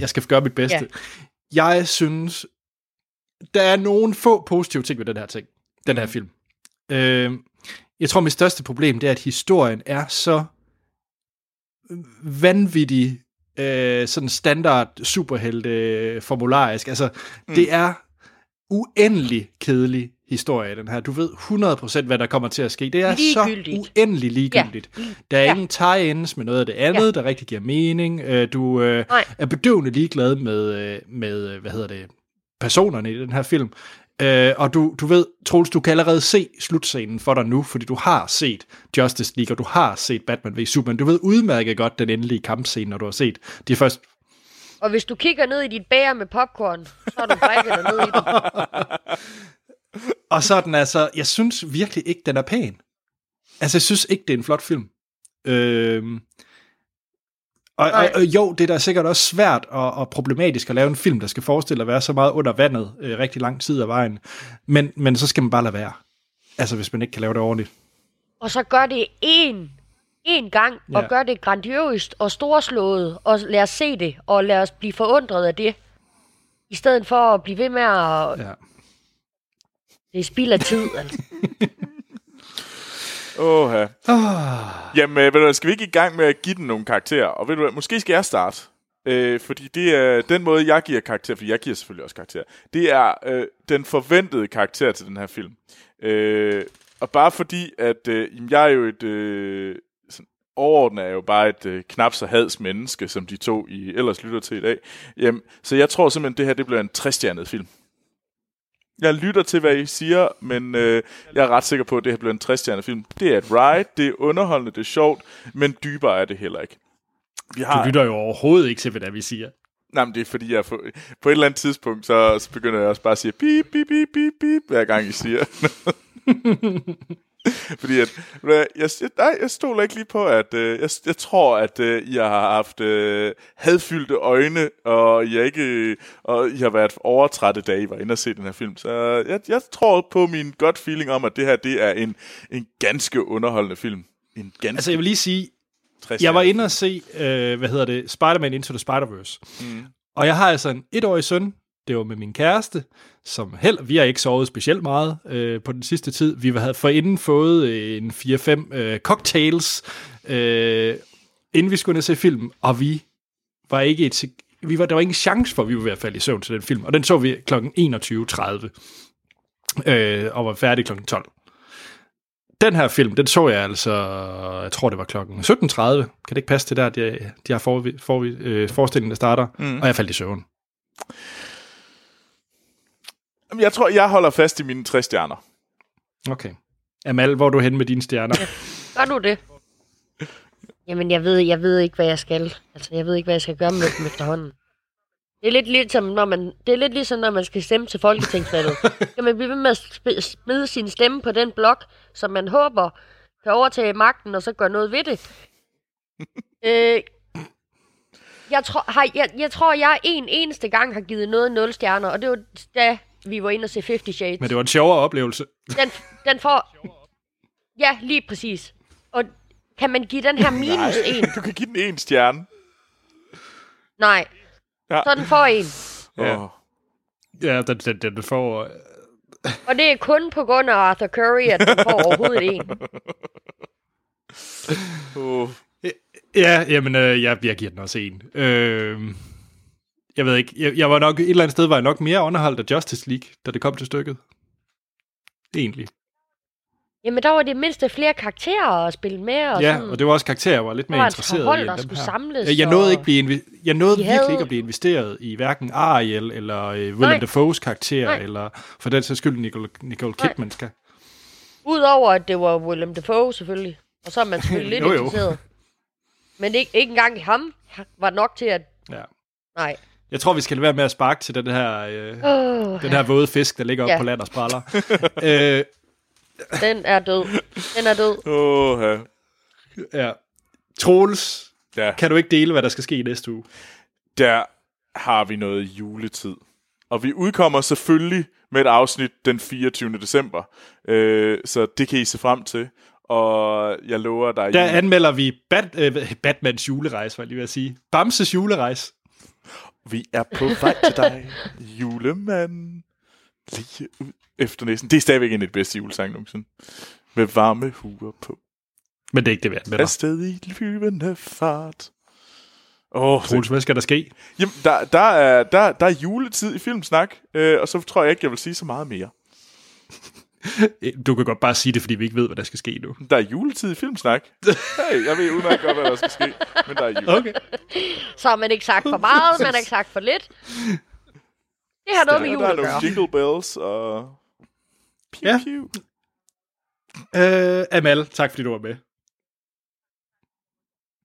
Jeg skal gøre mit bedste. Ja. Jeg synes, der er nogle få positive ting ved den her ting. Den her film. Øh, jeg tror, mit største problem, det er, at historien er så vanvittig øh, sådan standard superhelte formularisk. Altså, mm. det er uendelig kedelig historie, den her. Du ved 100% hvad der kommer til at ske. Det er så Ligegyldigt. uendelig ligegyldigt. Ja. Der er Ja. ingen tie-ins med noget af det andet, ja. Der rigtig giver mening. Øh, Du øh, Nej. er bedøvende ligeglad med, øh, med, øh, hvad hedder det, personerne i den her film. Øh, og du, du ved, Troels, du kan allerede se slutscenen for dig nu, fordi du har set Justice League, og du har set Batman v Superman. Du ved udmærket godt den endelige kampscene, når du har set de første og hvis du kigger ned i dit bæger med popcorn, så har du brækket dig ned i det. [LAUGHS] Og så er den altså, jeg synes virkelig ikke, den er pæn. Altså, jeg synes ikke, det er en flot film. Øhm, og, og, og jo, det er da sikkert også svært og, og problematisk at lave en film, der skal forestille at være så meget under vandet øh, rigtig lang tid af vejen. Men, men så skal man bare lade være. Altså, hvis man ikke kan lave det ordentligt. Og så gør det én, én gang, og Ja. gør det grandiøst og storslået, og lad os se det, og lad os blive forundret af det. I stedet for at blive ved med at... Ja. Det er spild af tid, altså. [LAUGHS] åh, ja. Oh, Jamen, øh, ved du, skal vi ikke i gang med at give den nogle karakterer? Og ved du måske skal jeg starte. Øh, fordi det er den måde, jeg giver karakter, for jeg giver selvfølgelig også karakter, det er øh, den forventede karakter til den her film. Øh, og bare fordi, at øh, jamen, jeg er jo et... Øh, sådan, overordnet er jo bare et øh, knap så hads menneske, som de to i ellers lytter til i dag. Jamen, så jeg tror simpelthen, det her det bliver en træstjernet film. Jeg lytter til, hvad I siger, men øh, jeg er ret sikker på, at det her bliver en træstjernet film. Det er et ride, det er underholdende, det er sjovt, men dybere er det heller ikke. Vi Du lytter jo overhovedet ikke til, hvad det er, vi siger. Nej, men det er fordi, jeg på, på et eller andet tidspunkt, så, så begynder jeg også bare at sige bip, bip, bip, bip, bip, hver gang I siger. [LAUGHS] [LAUGHS] fordi at, jeg, jeg, nej, jeg stoler ikke lige på, at øh, jeg, jeg tror, at øh, I har haft øh, hadfyldte øjne, og I, ikke, og I har været overtrætte, da I var inde og se den her film. Så jeg, jeg tror på min godt feeling om, at det her det er en, en ganske underholdende film. En ganske Altså, jeg vil lige sige, 60 jeg var inde og se, øh, hvad hedder det, Spider-Man Into the Spider-Verse. Mm. Og jeg har altså en etårig søn, det var med min kæreste, som held, vi har ikke sovet specielt meget øh, på den sidste tid. Vi havde forinden fået øh, en 4-5 øh, cocktails, øh, inden vi skulle og se film, og vi var ikke et, vi var, der var ingen chance for, at vi var ved at falde i søvn til den film, og den så vi kl. 21.30, øh, og var færdig kl. 12. Den her film, den så jeg altså, jeg tror det var klokken 17.30. Kan det ikke passe til der, de, de har for, for, øh, forestillingen, der starter, mm. og jeg faldt i søvn. Jeg tror, jeg holder fast i mine tre stjerner. Okay. Amal, hvor er du hen med dine stjerner? Gør du det? Jamen, jeg ved, jeg ved ikke, hvad jeg skal. Altså, jeg ved ikke, hvad jeg skal gøre med dem efterhånden. Det er lidt ligesom, når man, det er lidt ligesom, når man skal stemme til folketingsvalget. Kan man blive ved med at smide sin stemme på den blok, som man håber kan overtage magten, og så gøre noget ved det? [LAUGHS] øh, jeg, tror, har, jeg, jeg tror, jeg en eneste gang har givet noget 0 stjerner, og det var da vi var inde og se 50 Shades. Men det var en sjovere oplevelse. Den, den får... Ja, lige præcis. Og kan man give den her [LAUGHS] minus en? Du kan give den en stjerne. Nej. Ja. Så den får en. Ja. Ja, den, den, den får... øh, Og det er kun på grund af Arthur Curry, at den får overhovedet en. [LAUGHS] Åh. Ja, jamen, øh, jeg, jeg giver den også en. Øh, jeg ved ikke, jeg, jeg var nok, et eller andet sted var jeg nok mere underholdt af Justice League, da det kom til stykket. Egentlig. Jamen, der var det mindste flere karakterer at spille med. Og Ja, sådan. og det var også karakterer, jeg var lidt mere var et interesseret hold, i. der skulle her. samles, Jeg, jeg nåede, ikke blive jeg nåede De virkelig havde- ikke at blive investeret i hverken Ariel eller øh, Willem. Dafoes karakter, Nej. eller for den sags skyld Nicole, Nicole. Kidman skal. Udover at det var Willem Dafoe, selvfølgelig. Og så er man selvfølgelig [LAUGHS] lidt Jo, jo. interesseret. Men ikke, ikke engang ham var nok til at... Ja. Nej. Jeg tror, vi skal lade være med at sparke til den her, øh, Oh, den her våde fisk, der ligger oppe Ja. på land og spræller. [LAUGHS] øh, den er død. Den er død. Åh, ja. ja. Troels, ja. kan du ikke dele, hvad der skal ske i næste uge? Der har vi noget juletid. Og vi udkommer selvfølgelig med et afsnit den 24. december. Øh, så det kan I se frem til. Og jeg lover dig... Der anmelder vi Bat, øh, Batmans julerejse, var jeg lige ved at sige. Bamses julerejse. Vi er på vej til dig, julemand. Lige ud efter næsten. Det er stadigvæk en af de bedste julesang nogensinde. Med varme huer på. Men det er ikke det, vi anmelder. Afsted i flyvende fart. Åh, oh, Troels, hvad skal der ske? Jamen, der, der, er, der, der er juletid i Filmsnak, øh, og så tror jeg ikke, jeg vil sige så meget mere. [LAUGHS] Du kan godt bare sige det, fordi vi ikke ved, hvad der skal ske nu. Der er juletid i Filmsnak. Hey, jeg ved udmærket godt, hvad der skal ske, men der er jul. Okay. Så har man ikke sagt for meget, man har ikke sagt for lidt. Det har noget med jul der er nogle jingle bells og... Pew, Ja. pew. Øh, Amal, tak fordi du var med.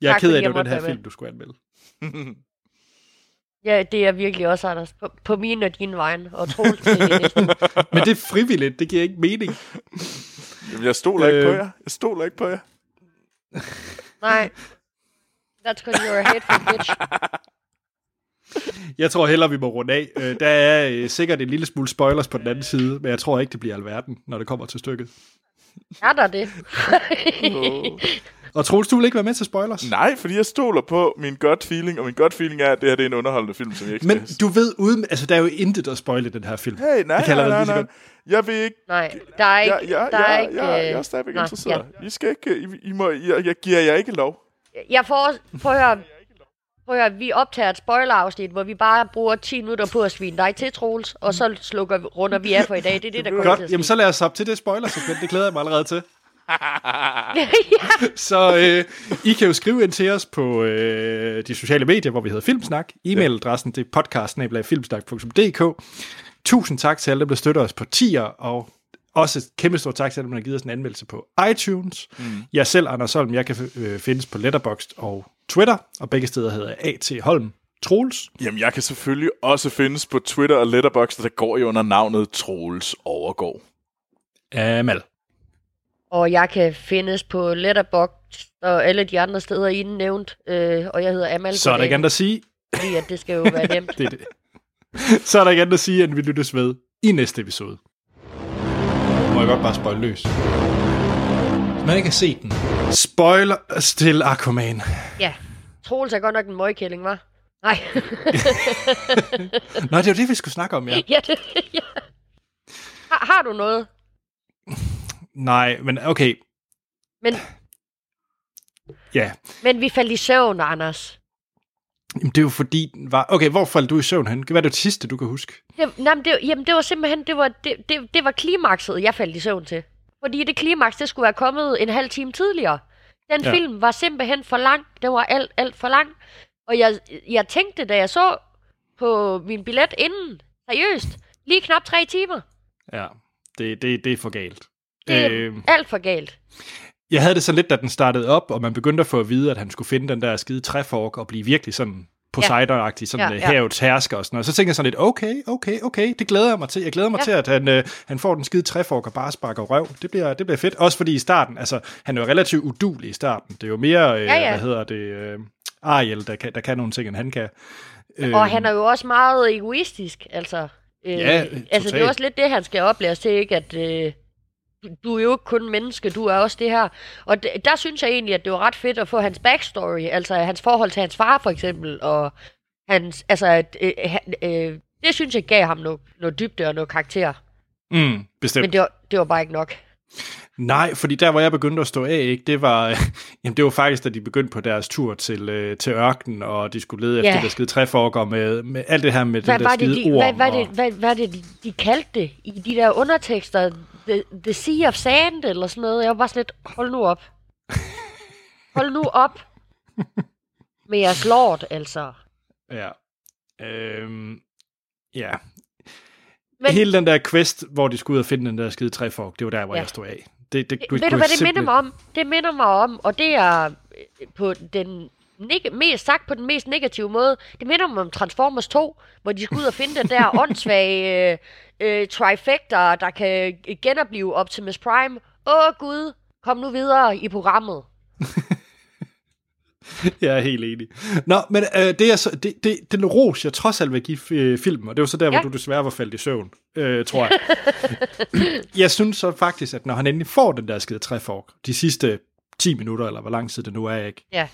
Jeg er Tak, ked af, at det var den her film, du skulle anmelde. [LAUGHS] Ja, det er virkelig også, Anders. På, på min og din vejen. Og Troels. [LAUGHS] Men det er frivilligt, det giver ikke mening. Jamen, jeg stoler ikke på Øh. jer. Jeg stoler ikke på jer. Nej. That's because you're a hateful bitch. Jeg tror hellere, vi må runde af. Øh, Der er øh, sikkert en lille smule spoilers på den anden side, men jeg tror ikke, det bliver alverden, når det kommer til stykket. Er der det? [LAUGHS] Og Troels, du vil ikke være med til spoilers? Nej, fordi jeg stoler på min gut feeling, og min gut feeling er, at det her det er en underholdende film, som jeg ikke Men skal... du ved uden... Altså, der er jo intet at spoile den her film. Hey, nej, nej, jeg nej, nej, så nej. Jeg vil ikke... Nej, der er ikke... Jeg, jeg, der er jeg, ikke jeg, jeg er øh, stadigvæk nå, interesseret. I skal ikke... I, I må, jeg, jeg giver jer ikke lov. Jeg får også... Prøv at høre. Prøv at høre, vi optager et spoiler-afsnit, hvor vi bare bruger 10 minutter på at svine dig til, Troels, og så slukker, vi- runder vi af for i dag. Det er det, der kommer til at jamen så lad os op til det spoiler det glæder jeg mig allerede til. [LAUGHS] Så øh, I kan jo skrive ind til os på øh, de sociale medier, hvor vi hedder Filmsnak. E-mailadressen det er podcast-filmsnak.dk. Tusind tak til alle der støtter os på tier, og også et kæmpe stort tak til alle dem, der har givet os en anmeldelse på iTunes. Mm. Jeg selv, Anders Holm, jeg kan øh, findes på Letterboxd og Twitter, og begge steder hedder jeg A.T. Holm Troels. Jamen, jeg kan selvfølgelig også findes på Twitter og Letterboxd, der går jo under navnet Troels Overgård. Amal. Og jeg kan findes på Letterboxd og alle de andre steder, I nævnt. Øh, og jeg hedder Amal. Så er der ikke andet at sige. Fordi at det skal jo være nemt. [LAUGHS] Det er det. Så er der ikke andet at sige, end vi lyttes ved i næste episode. Må jeg godt bare spoil løs. Hvis man ikke har set den. Spoiler til Aquaman. Ja. Troels er godt nok en møgkælling, var? Nej. [LAUGHS] Nå, det er jo det, vi skulle snakke om, ja. [LAUGHS] ja, det, ja. Har, har du noget? Nej, men okay. Men, Ja, men vi faldt i søvn, Anders. Jamen, det er jo fordi, den var... Okay, hvor faldt du i søvn hen? Hvad er det sidste, du kan huske? Det, nej, det, jamen, det var simpelthen, det var, det, det, det var klimakset, jeg faldt i søvn til. Fordi det klimaks, det skulle være kommet en halv time tidligere. Den ja. film var simpelthen for lang. Den var alt, alt for lang. Og jeg, jeg tænkte, da jeg så på min billet inden, seriøst, lige knap tre timer. Ja, det, det, det er for galt. Det er Øh, alt for galt. jeg havde det så lidt, da den startede op, og man begyndte at få at vide, at han skulle finde den der skide træfork og blive virkelig sådan Poseidon-agtig, sådan Ja, ja, ja. havets hersker og sådan noget. Så tænkte jeg sådan lidt, okay, okay, okay, det glæder jeg mig til. Jeg glæder mig Ja. til, at han, øh, han får den skide træfork og bare sparker røv. Det bliver, det bliver fedt. Også fordi i starten, altså, han er jo relativt udulig i starten. Det er jo mere, øh, Ja, ja. hvad hedder det, øh, Ariel, der kan, der kan nogle ting, end han kan. Øh, Og han er jo også meget egoistisk, altså. Øh, Ja, altså, det er også lidt det, han skal oplæres til, ikke? At øh, du- er jo ikke kun menneske, du er også det her. Og d- der synes jeg egentlig, at det var ret fedt at få hans backstory, altså hans forhold til hans far for eksempel, og hans, altså, at, øh, øh, det synes jeg gav ham noget, noget dybde og noget karakter. Mm, bestemt. Men det var, det var bare ikke nok. Nej, fordi der, hvor jeg begyndte at stå af, ikke, det var, [LAUGHS] jamen, det var faktisk, da de begyndte på deres tur til, øh, til ørkenen, og de skulle lede efter Ja. det der skide træforker med, med alt det her med Hvad den der skide de, ord. hvad, hvad, og, det, hvad, hvad det, de, de kaldte det i de der undertekster? The, the Sea of Sand eller sådan noget. Jeg var bare sådan lidt, hold nu op. [LAUGHS] Hold nu op. Med jeres lord, altså. Ja. Øhm, ja. Men- Hele den der quest, hvor de skulle ud og finde den der skide træfork, det var der, hvor ja. jeg stod af. Det, det, Ved kunne- du, hvad det minder mig om? Det minder mig om, og det er øh, på den neg- mest sagt på den mest negative måde. Det minder mig om Transformers 2, hvor de skulle ud og finde den der [LAUGHS] åndssvage øh, øh, trifecta, der kan genopleve Optimus Prime. Åh gud, kom nu videre i programmet. [LAUGHS] [LAUGHS] Jeg er helt enig. Nå, men øh, det er så, det, det, den ros, jeg trods alt vil give øh, filmen, og det var så der, hvor Ja. du desværre var faldet i søvn, øh, tror jeg. [LAUGHS] jeg synes så faktisk, at når han endelig får den der skide træfork, de sidste 10 minutter, eller hvor lang tid det nu er, ikke? Ja.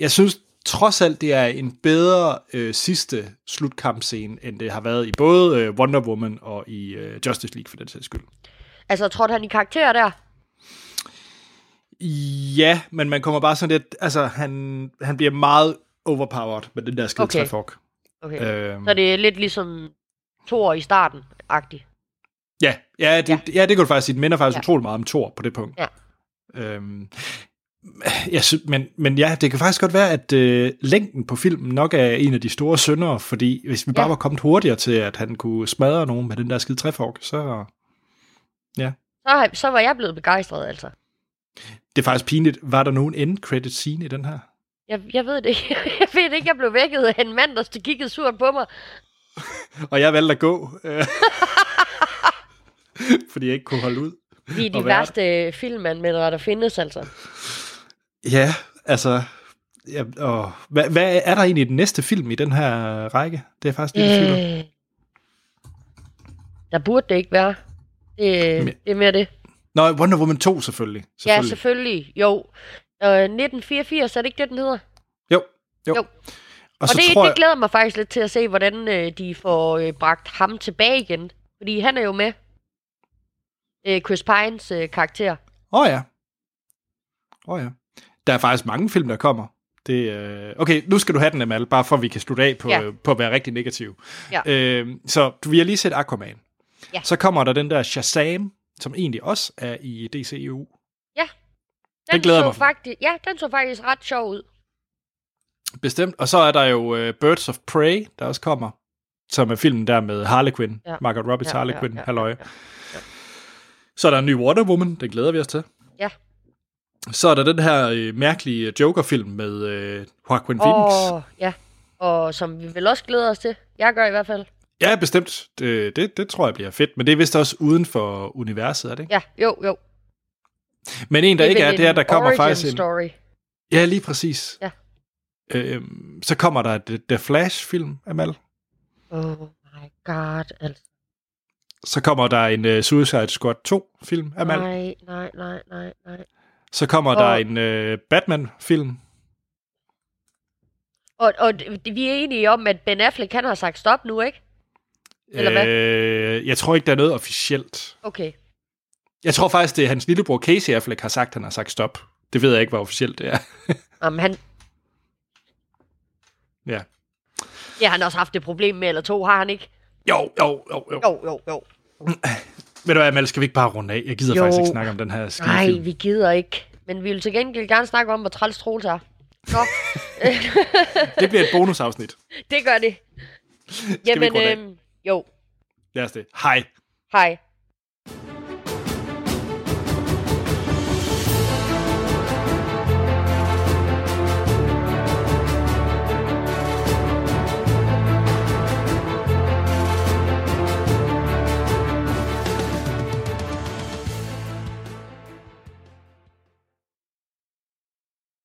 Jeg synes trods alt, det er en bedre øh, sidste slutkampscene, end det har været i både øh, Wonder Woman og i øh, Justice League, for den sags skyld. Altså, trådte han i karakter der? Ja, men man kommer bare sådan lidt, altså han, han bliver meget overpowered med den der skide Okay. træfork. Okay. Øhm, Så det er lidt ligesom Thor i starten, agtigt. Ja, ja, det, Ja. ja. ja, det kan du faktisk sige. Den minder faktisk Ja. ja. utrolig meget om Thor på det punkt. Ja. Øhm, jeg sy- men, men ja, det kan faktisk godt være, at øh, længden på filmen nok er en af de store syndere, fordi hvis vi bare Ja. var kommet hurtigere til, at han kunne smadre nogen med den der skide træfork, så... Så, har- så var jeg blevet begejstret, altså. Det er faktisk pinligt. Var der nogen end credit scene i den her? Jeg, jeg ved det ikke. [LAUGHS] Jeg ved det ikke, jeg blev vækket af en mand, der kiggede surt på mig. [LAUGHS] Og jeg valgte at gå, øh, [LAUGHS] fordi jeg ikke kunne holde ud. De er de Og hvad er værste filmanmeldere, der findes, altså. Ja, altså... Ja, og, hvad, hvad er der egentlig i den næste film i den her række? Det er faktisk lidt om. Øh, der burde det ikke være. Det, Men- det er mere det. Nå, Wonder Woman 2 selvfølgelig. Ja, selvfølgelig. selvfølgelig. Jo. Øh, 1984, er det ikke det, den hedder? Jo, jo. Jo. Og, Og så det, tror det jeg... glæder mig faktisk lidt til at se, hvordan øh, de får øh, bragt ham tilbage igen. Fordi han er jo med. Øh, Chris Pines øh, karakter. Åh oh, ja. Åh oh, ja. Der er faktisk mange film, der kommer. Det, øh... Okay, nu skal du have den, Amal, bare for at vi kan slutte af på, Ja. ja. på at være rigtig negativ. Ja. Øh, så du, vi har lige set Aquaman. Ja. Så kommer der den der Shazam, som egentlig også er i DCEU. Den, glæder så mig. faktisk, ja, den så faktisk ret sjov ud. Bestemt. Og så er der jo uh, Birds of Prey, der også kommer, som er filmen der med Harley Quinn. Ja. Margot Robbie's Ja, Harley ja, Quinn, ja, halløj. ja, ja. Så er der en ny Wonder Woman, den glæder vi os til. Ja. Så er der den her øh, mærkelige Joker-film med øh, Joaquin Phoenix. Og, ja, og som vi vel også glæder os til. Jeg gør i hvert fald. Ja, bestemt. Det, det, det tror jeg bliver fedt, men det er vist også uden for universet, er det ikke? Ja, jo, jo. Men en, der ikke vel er, det er, der kommer faktisk en... story. Ja, lige præcis. Ja. Øhm, så kommer der The, The Flash-film, Amal. Oh my god, altså. Så kommer der en uh, Suicide Squad 2-film, Amal. Nej, nej, nej, nej, nej. Så kommer der Og- en uh, Batman-film. Og, og vi er enige om, at Ben Affleck, han har sagt stop nu, ikke? Eller hvad? Øh, jeg tror ikke, der er noget officielt. Okay. Jeg tror faktisk, det er hans lillebror Casey Affleck har sagt, han har sagt stop. Det ved jeg ikke, hvor officielt det er. [LAUGHS] Jamen, han, ja. ja, han har også haft et problem med, eller to, har han ikke? Jo, jo, jo, jo. Jo, jo, jo. [CLEARS THROAT] Ved du hvad, Amal, skal vi ikke bare runde af? Jeg gider Jo. faktisk ikke snakke om den her Nej, skidefilm. vi gider ikke. Men vi vil til gengæld gerne snakke om, hvor træls Troels er. Nå, [LAUGHS] Det bliver et bonusafsnit. [LAUGHS] det gør det. Jamen, øhm, jo. Lad os det. Hej. Hej.